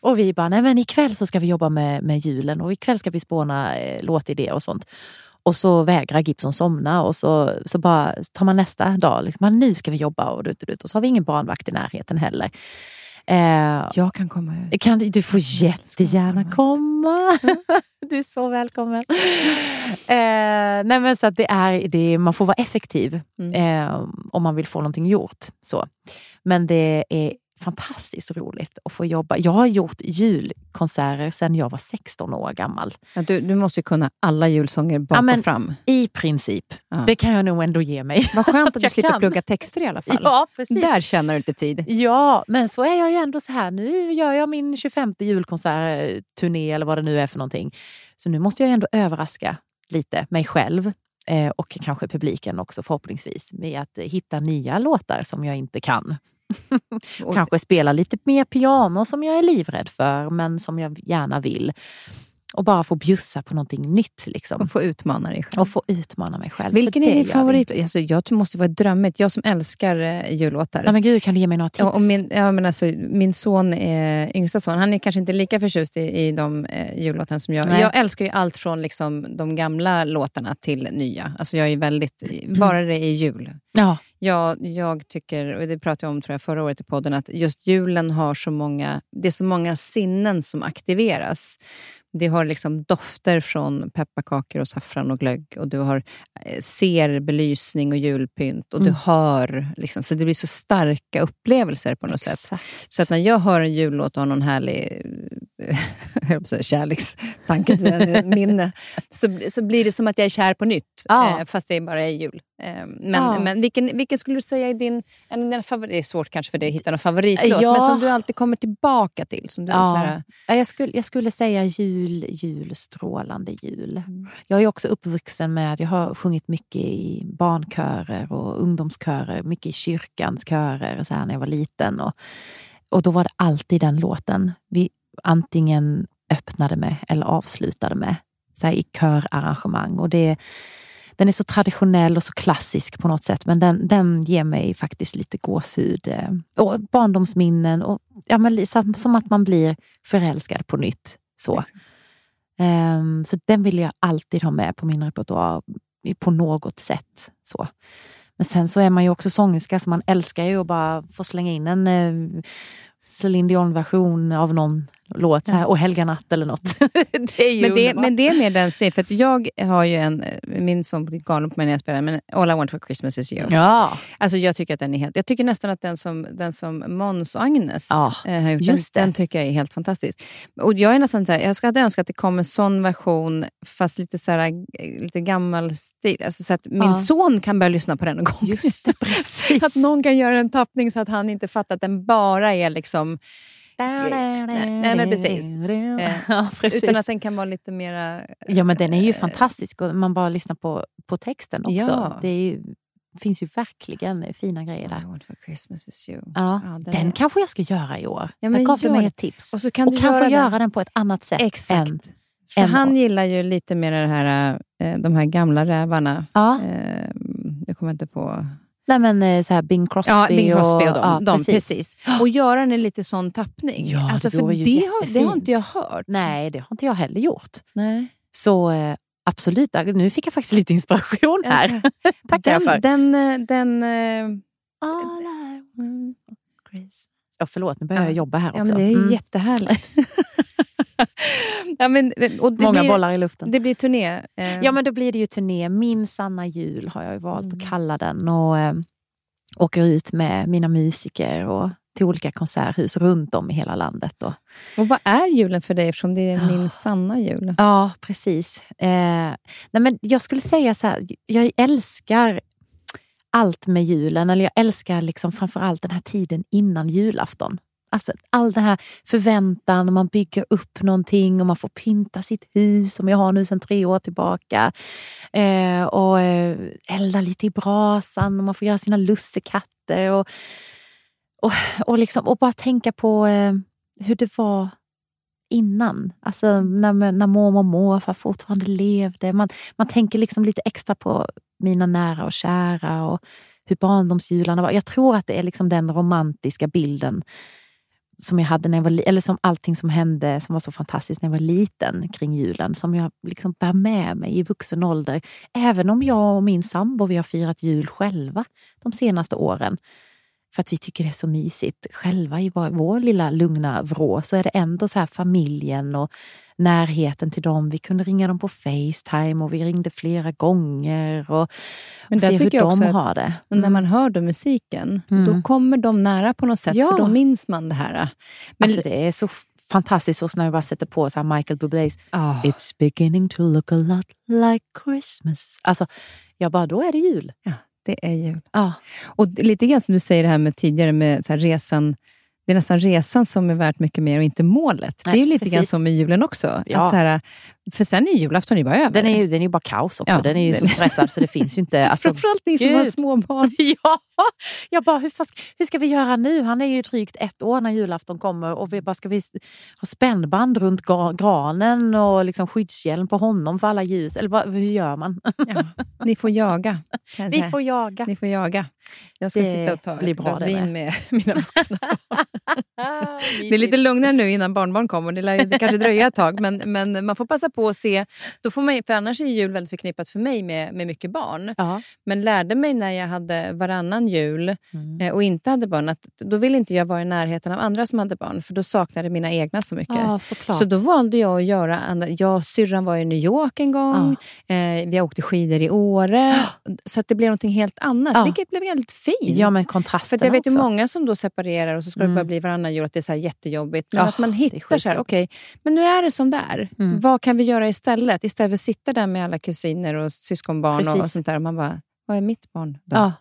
Och vi bara, nej men ikväll så ska vi jobba med, med julen och ikväll ska vi spåna eh, låtidéer och sånt. Och så vägrar Gibson somna och så, så bara tar man nästa dag, liksom, "Ah, nu ska vi jobba och, och så har vi ingen barnvakt i närheten heller. Eh, Jag kan komma ut. kan, du- får jättegärna komma. komma. [LAUGHS] Du är så välkommen. Eh, nej men så det är, det man får vara effektiv Mm. eh, om man vill få någonting gjort. Så. Men det är fantastiskt roligt att få jobba. Jag har gjort julkonserter sedan jag var 16 år gammal. Ja, du, du måste ju kunna alla julsånger bak Ja, men- och fram. I princip. Ja. Det kan jag nog ändå ge mig. Vad skönt [LAUGHS] att du slipper kan. plugga texter i alla fall. Ja, precis. Där tjänar du lite tid. Ja, men så är jag ju ändå så här. Nu gör jag min 25 julkonsertturné eller vad det nu är för någonting. Så nu måste jag ändå överraska lite mig själv eh, och kanske publiken också förhoppningsvis med att hitta nya låtar som jag inte kan. [LAUGHS] Och- Kanske spela lite mer piano som jag är livrädd för men som jag gärna vill. Och bara få bjussa på någonting nytt. Liksom. Och få utmana dig själv. Och få utmana mig själv. Vilken är din gör vi. favorit? Alltså, jag måste vara drömmigt. Jag som älskar eh, jullåtar. Ja, men gud, kan du ge mig några tips? Ja, och min, ja, men alltså, min son, är, yngsta son, han är kanske inte lika förtjust i, i de eh, jullåtarna som jag. Nej. Jag älskar ju allt från liksom, de gamla låtarna till nya. Alltså, jag är väldigt, bara det är jul. ja, Ja, jag tycker, och det pratade jag om tror jag, förra året i podden, att just julen har så många, det är så många sinnen som aktiveras. Det har liksom dofter från pepparkakor och saffran och glögg och du har eh, ser belysning och julpynt och du Mm. hör. Liksom, så det blir så starka upplevelser på något sätt. exakt. Så att när jag hör en jullåt och har någon härlig eh, [LAUGHS] säga kärlekstanke till den, minne, så, så blir det som att jag är kär på nytt. Ja. Eh, fast det bara är jul. Men Ja. men vilken, vilken skulle du säga är din, en av dina favorit? Det är svårt kanske för dig att hitta någon favoritlåt, Ja. men som du alltid kommer tillbaka till. Som du, Ja. här, Ja, jag, skulle, jag skulle säga jul, jul, strålande jul. Mm. Jag är också uppvuxen med att jag har sjungit mycket i barnkörer och ungdomskörer, mycket i kyrkans körer så här när jag var liten. Och, och då var det alltid den låten vi antingen öppnade med eller avslutade med så här, i körarrangemang. Och det, den är så traditionell och så klassisk på något sätt men den, den ger mig faktiskt lite gåshud. eh, Och barndomsminnen och ja, men, som att man blir förälskad på nytt. Så. Exakt. Um, så den vill jag alltid ha med på min repertoar på något sätt. Så. Men sen så är man ju också sångerska så man älskar ju att bara få slänga in en eh, Céline Dion-version av någon låt, så här, och Helga natt eller något. [LAUGHS] det är Men det, men det är mer den stilen, för jag har ju en, min son blir galen på mig när jag spelar, men All I want for Christmas is you. Ja, Alltså jag tycker att den är helt, jag tycker nästan att den som, den som Måns och Agnes Ja, eh, har gjort, just den, den tycker jag är helt fantastisk. Och jag är nästan så här, jag hade önskat att det kom en sån version, fast lite, så här, lite gammal stil. Alltså så att min Ja. son kan börja lyssna på den någon gång. just det. [LAUGHS] Precis. Så att någon kan göra en tappning så att han inte fattar att den bara är liksom... Nej, men precis. Ja, precis. Utan att den kan vara lite mera... Ja, men den är ju eh, fantastisk och man bara lyssnar på, på texten också. Ja. Det ju, finns ju verkligen fina grejer All I där. want for Christmas is you. Ja, Ja, den är- kanske jag ska göra i år. Ja, men den gav gör mig ett tips. Och så kan och du kanske göra göra den- den på ett annat sätt. Exakt. Än, För han gillar ju lite mer det här, eh, de här gamla rävarna. ja. Eh, jag kommer inte på... Nej, men, eh, så här Bing Crosby, Ja, Bing Crosby och, dem. ja, dem precis. Och göra den i lite sån tappning. Ja, det alltså, för vore ju det har, det har inte jag hört. Nej, det har inte jag heller gjort. Nej. Så eh, absolut, nu fick jag faktiskt lite inspiration här. Alltså, [LAUGHS] Tackar jag för. den, den, eh, den, All I want for Christmas. Ja, förlåt, nu börjar Ja. jag jobba här ja, också. men det är Mm. jättehärligt. [LAUGHS] [LAUGHS] ja, men, och det Många blir, bollar i luften. Det blir turné. eh, Ja, men då blir det ju turné. Min sanna jul har jag valt Mm. att kalla den. Och eh, åker ut med mina musiker och till olika konserthus runt om i hela landet. Och, Och vad är julen för dig eftersom det är Ja. min sanna jul? ja, precis. Eh, nej, men jag skulle säga så här, jag älskar allt med julen. Eller jag älskar liksom framförallt den här tiden innan julafton. Alltså all den här förväntan och man bygger upp någonting och man får pynta sitt hus som jag har nu sedan tre år tillbaka. Eh, och eh, elda lite i brasan och man får göra sina lussekatter. Och, och, och, liksom, och bara tänka på eh, hur det var innan. Alltså när, när mormor och morfar fortfarande levde. Man, man tänker liksom lite extra på mina nära och kära och hur barndomsjularna var. Jag tror att det är liksom den romantiska bilden som jag hade när jag var eller som allting som hände som var så fantastiskt när jag var liten kring julen som jag liksom bär med mig i vuxen ålder. Även om jag och min sambo vi har firat jul själva de senaste åren. För att vi tycker det är så mysigt själva i vår, vår lilla lugna vrå så är det ändå så här familjen och närheten till dem. Vi kunde ringa dem på Facetime och vi ringde flera gånger och, Men och se hur de också att- har det. Och när man hör då musiken, Mm. då kommer de nära på något sätt, Ja. för då minns man det här. Men, Alltså det är så fantastiskt också när jag bara sätter på så Michael Bublés Ah. It's beginning to look a lot like Christmas. Alltså, jag bara, då är det jul. Det är jul. Ja, Och lite grann som du säger det här med tidigare med så resan, det är nästan resan som är värt mycket mer och inte målet. Nej, det är ju lite grann precis. som med julen också. Ja. Att så här, för sen är julafton ju bara över. den är ju den är ju bara kaos också. Ja, den är ju så den- stressad så det finns ju inte... [LAUGHS] Alltså, Framförallt ni som har Gud. små barn. [LAUGHS] ja, jag bara, hur, fast, hur ska vi göra nu? Han är ju drygt ett år när julafton kommer och vi bara, ska vi ha spännband runt gra- granen och liksom skyddshjälm på honom för alla ljus? Eller vad, hur gör man? Ja. Ni får jaga. Vi får jaga. Ni får jaga. Jag ska Det sitta och ta ett glas vin med [LAUGHS] mina vuxna. [LAUGHS] Det är lite lugnare nu innan barnbarn kommer. Det, lär, det kanske dröjer ett tag, men, men man får passa på att se. Då får man, för annars är jul väldigt förknippat för mig med, med mycket barn. Ja. Men lärde mig när jag hade varannan jul Mm. eh, och inte hade barn, att då ville inte jag vara i närheten av andra som hade barn, för då saknade mina egna så mycket. Ja. Så då valde jag att göra andra. Jag syrran var i New York en gång. Eh, vi åkte skidor i Åre. [GASPS] Så att det blev något helt annat, Ja. vilket blev väldigt fint. Ja, men För kontrasten att jag vet ju många som då separerar och så ska det Mm. bara bli varannan jul, att det är så jättejobbigt. Men Ja, att man det hittar så här, okej, men nu är det som det är. Mm. Vad kan vi göra istället? Istället för att sitta där med alla kusiner och syskonbarn och Precis. sånt där. Och man bara, vad är mitt barn då? Ja,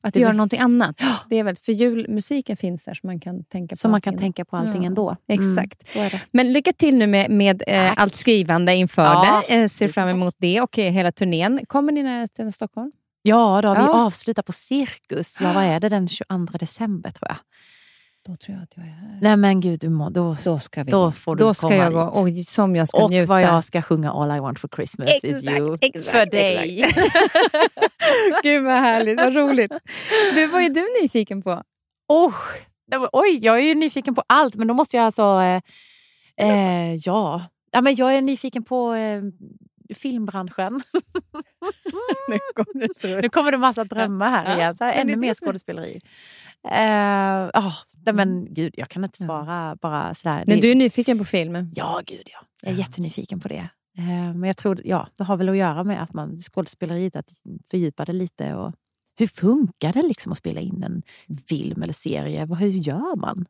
Att det göra blir- någonting annat. Det är väl, för julmusiken finns där så man kan tänka på så man kan allting. tänka på allting Ja, ändå. exakt. Så är det. Men lycka till nu med, med eh, allt skrivande inför Ja, det. Eh, ser fram emot det och eh, hela turnén. Kommer ni när till Stockholm? Ja, då, vi Ja. avslutar på Cirkus. Ja, vad är det? Den 22 december tror jag. Då tror jag att jag är här. Nej men gud, du må, då, Då ska vi då får du Då ska komma jag gå. dit. Och som jag ska Och njuta. vad jag ska sjunga All I want for Christmas is Exakt, you. exakt, för dig. [LAUGHS] Gud vad härligt, vad roligt. Du, vad är du nyfiken på? oh, var- oj, jag är ju nyfiken på allt men då måste jag alltså... Eh, eh, ja. ja, men jag är nyfiken på eh, filmbranschen. [LAUGHS] Nu kommer det Nu kommer det massa drömmar här Ja, igen. Så här, det ännu mer det skådespeleri. Uh, oh, men gud, jag kan inte svara bara sådär. Men du är nyfiken på film? Ja, gud ja. Jag är jättenyfiken på det. Uh, men jag tror, ja, det har väl att göra med att man skådespeleriet, att fördjupa det lite. Och hur funkar det liksom att spela in en film eller serie? Hur gör man?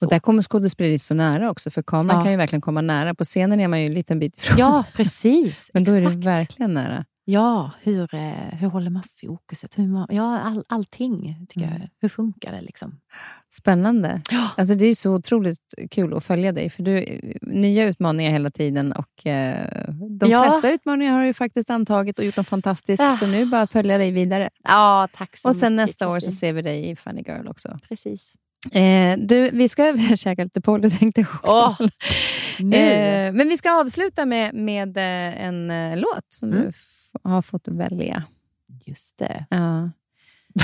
Så. Och där kommer skådespeleriet så nära också, för kameran ja. kan ju verkligen komma nära. På scenen är man ju en liten bit ifrån. Ja, precis. [LAUGHS] Men då Exakt. är det verkligen nära. Ja, hur, eh, hur håller man fokuset? Hur man, ja, all, allting. Tycker mm. jag. Hur funkar det? Liksom? Spännande. Ja. Alltså, det är så otroligt kul att följa dig. För du Nya utmaningar hela tiden. Och eh, De ja. flesta utmaningar har du faktiskt antagit och gjort dem fantastiskt. Ja. Så nu bara att följa dig vidare. Ja, tack så Och sen mycket, nästa år så ser vi dig i Funny Girl också. Precis. Eh, du, vi ska [LAUGHS] käka lite Polly tänkte oh, eh, Men vi ska avsluta med, med eh, en eh, låt som mm. du har fått välja. Just det. Ja.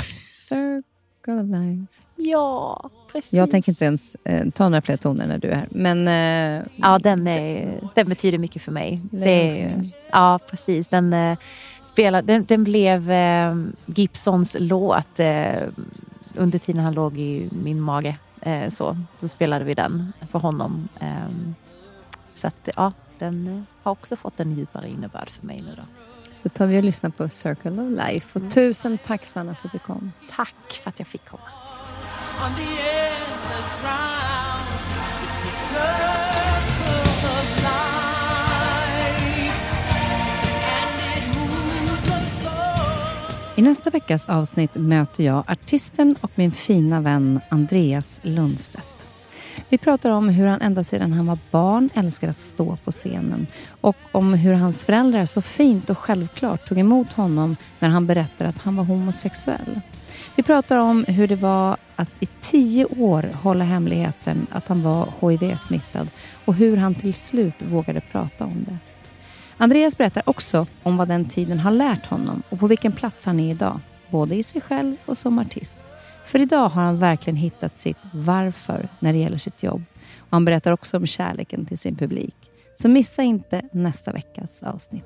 [LAUGHS] Circle of life. Ja, precis. Jag tänker inte ens eh, ta några fler toner när du är här. Men, eh, ja, den, är, den betyder mycket för mig. Är, ja, precis. Den, eh, spelar, den, den blev eh, Gibsons låt eh, under tiden han låg i min mage. Eh, så, så spelade vi den för honom. så att, ja, den har också fått en djupare innebörd för mig nu. Då. Då tar vi och lyssnar på Circle of Life. Och mm. tusen tack Sanna för att du kom. Tack för att jag fick komma. I nästa veckas avsnitt möter jag artisten och min fina vän Andreas Lundstedt. Vi pratar om hur han ända sedan han var barn älskar att stå på scenen och om hur hans föräldrar så fint och självklart tog emot honom när han berättade att han var homosexuell. Vi pratar om hur det var att i tio år hålla hemligheten att han var HIV-smittad och hur han till slut vågade prata om det. Andreas berättar också om vad den tiden har lärt honom och på vilken plats han är idag, både i sig själv och som artist. För idag har han verkligen hittat sitt varför när det gäller sitt jobb. Och han berättar också om kärleken till sin publik. Så missa inte nästa veckas avsnitt.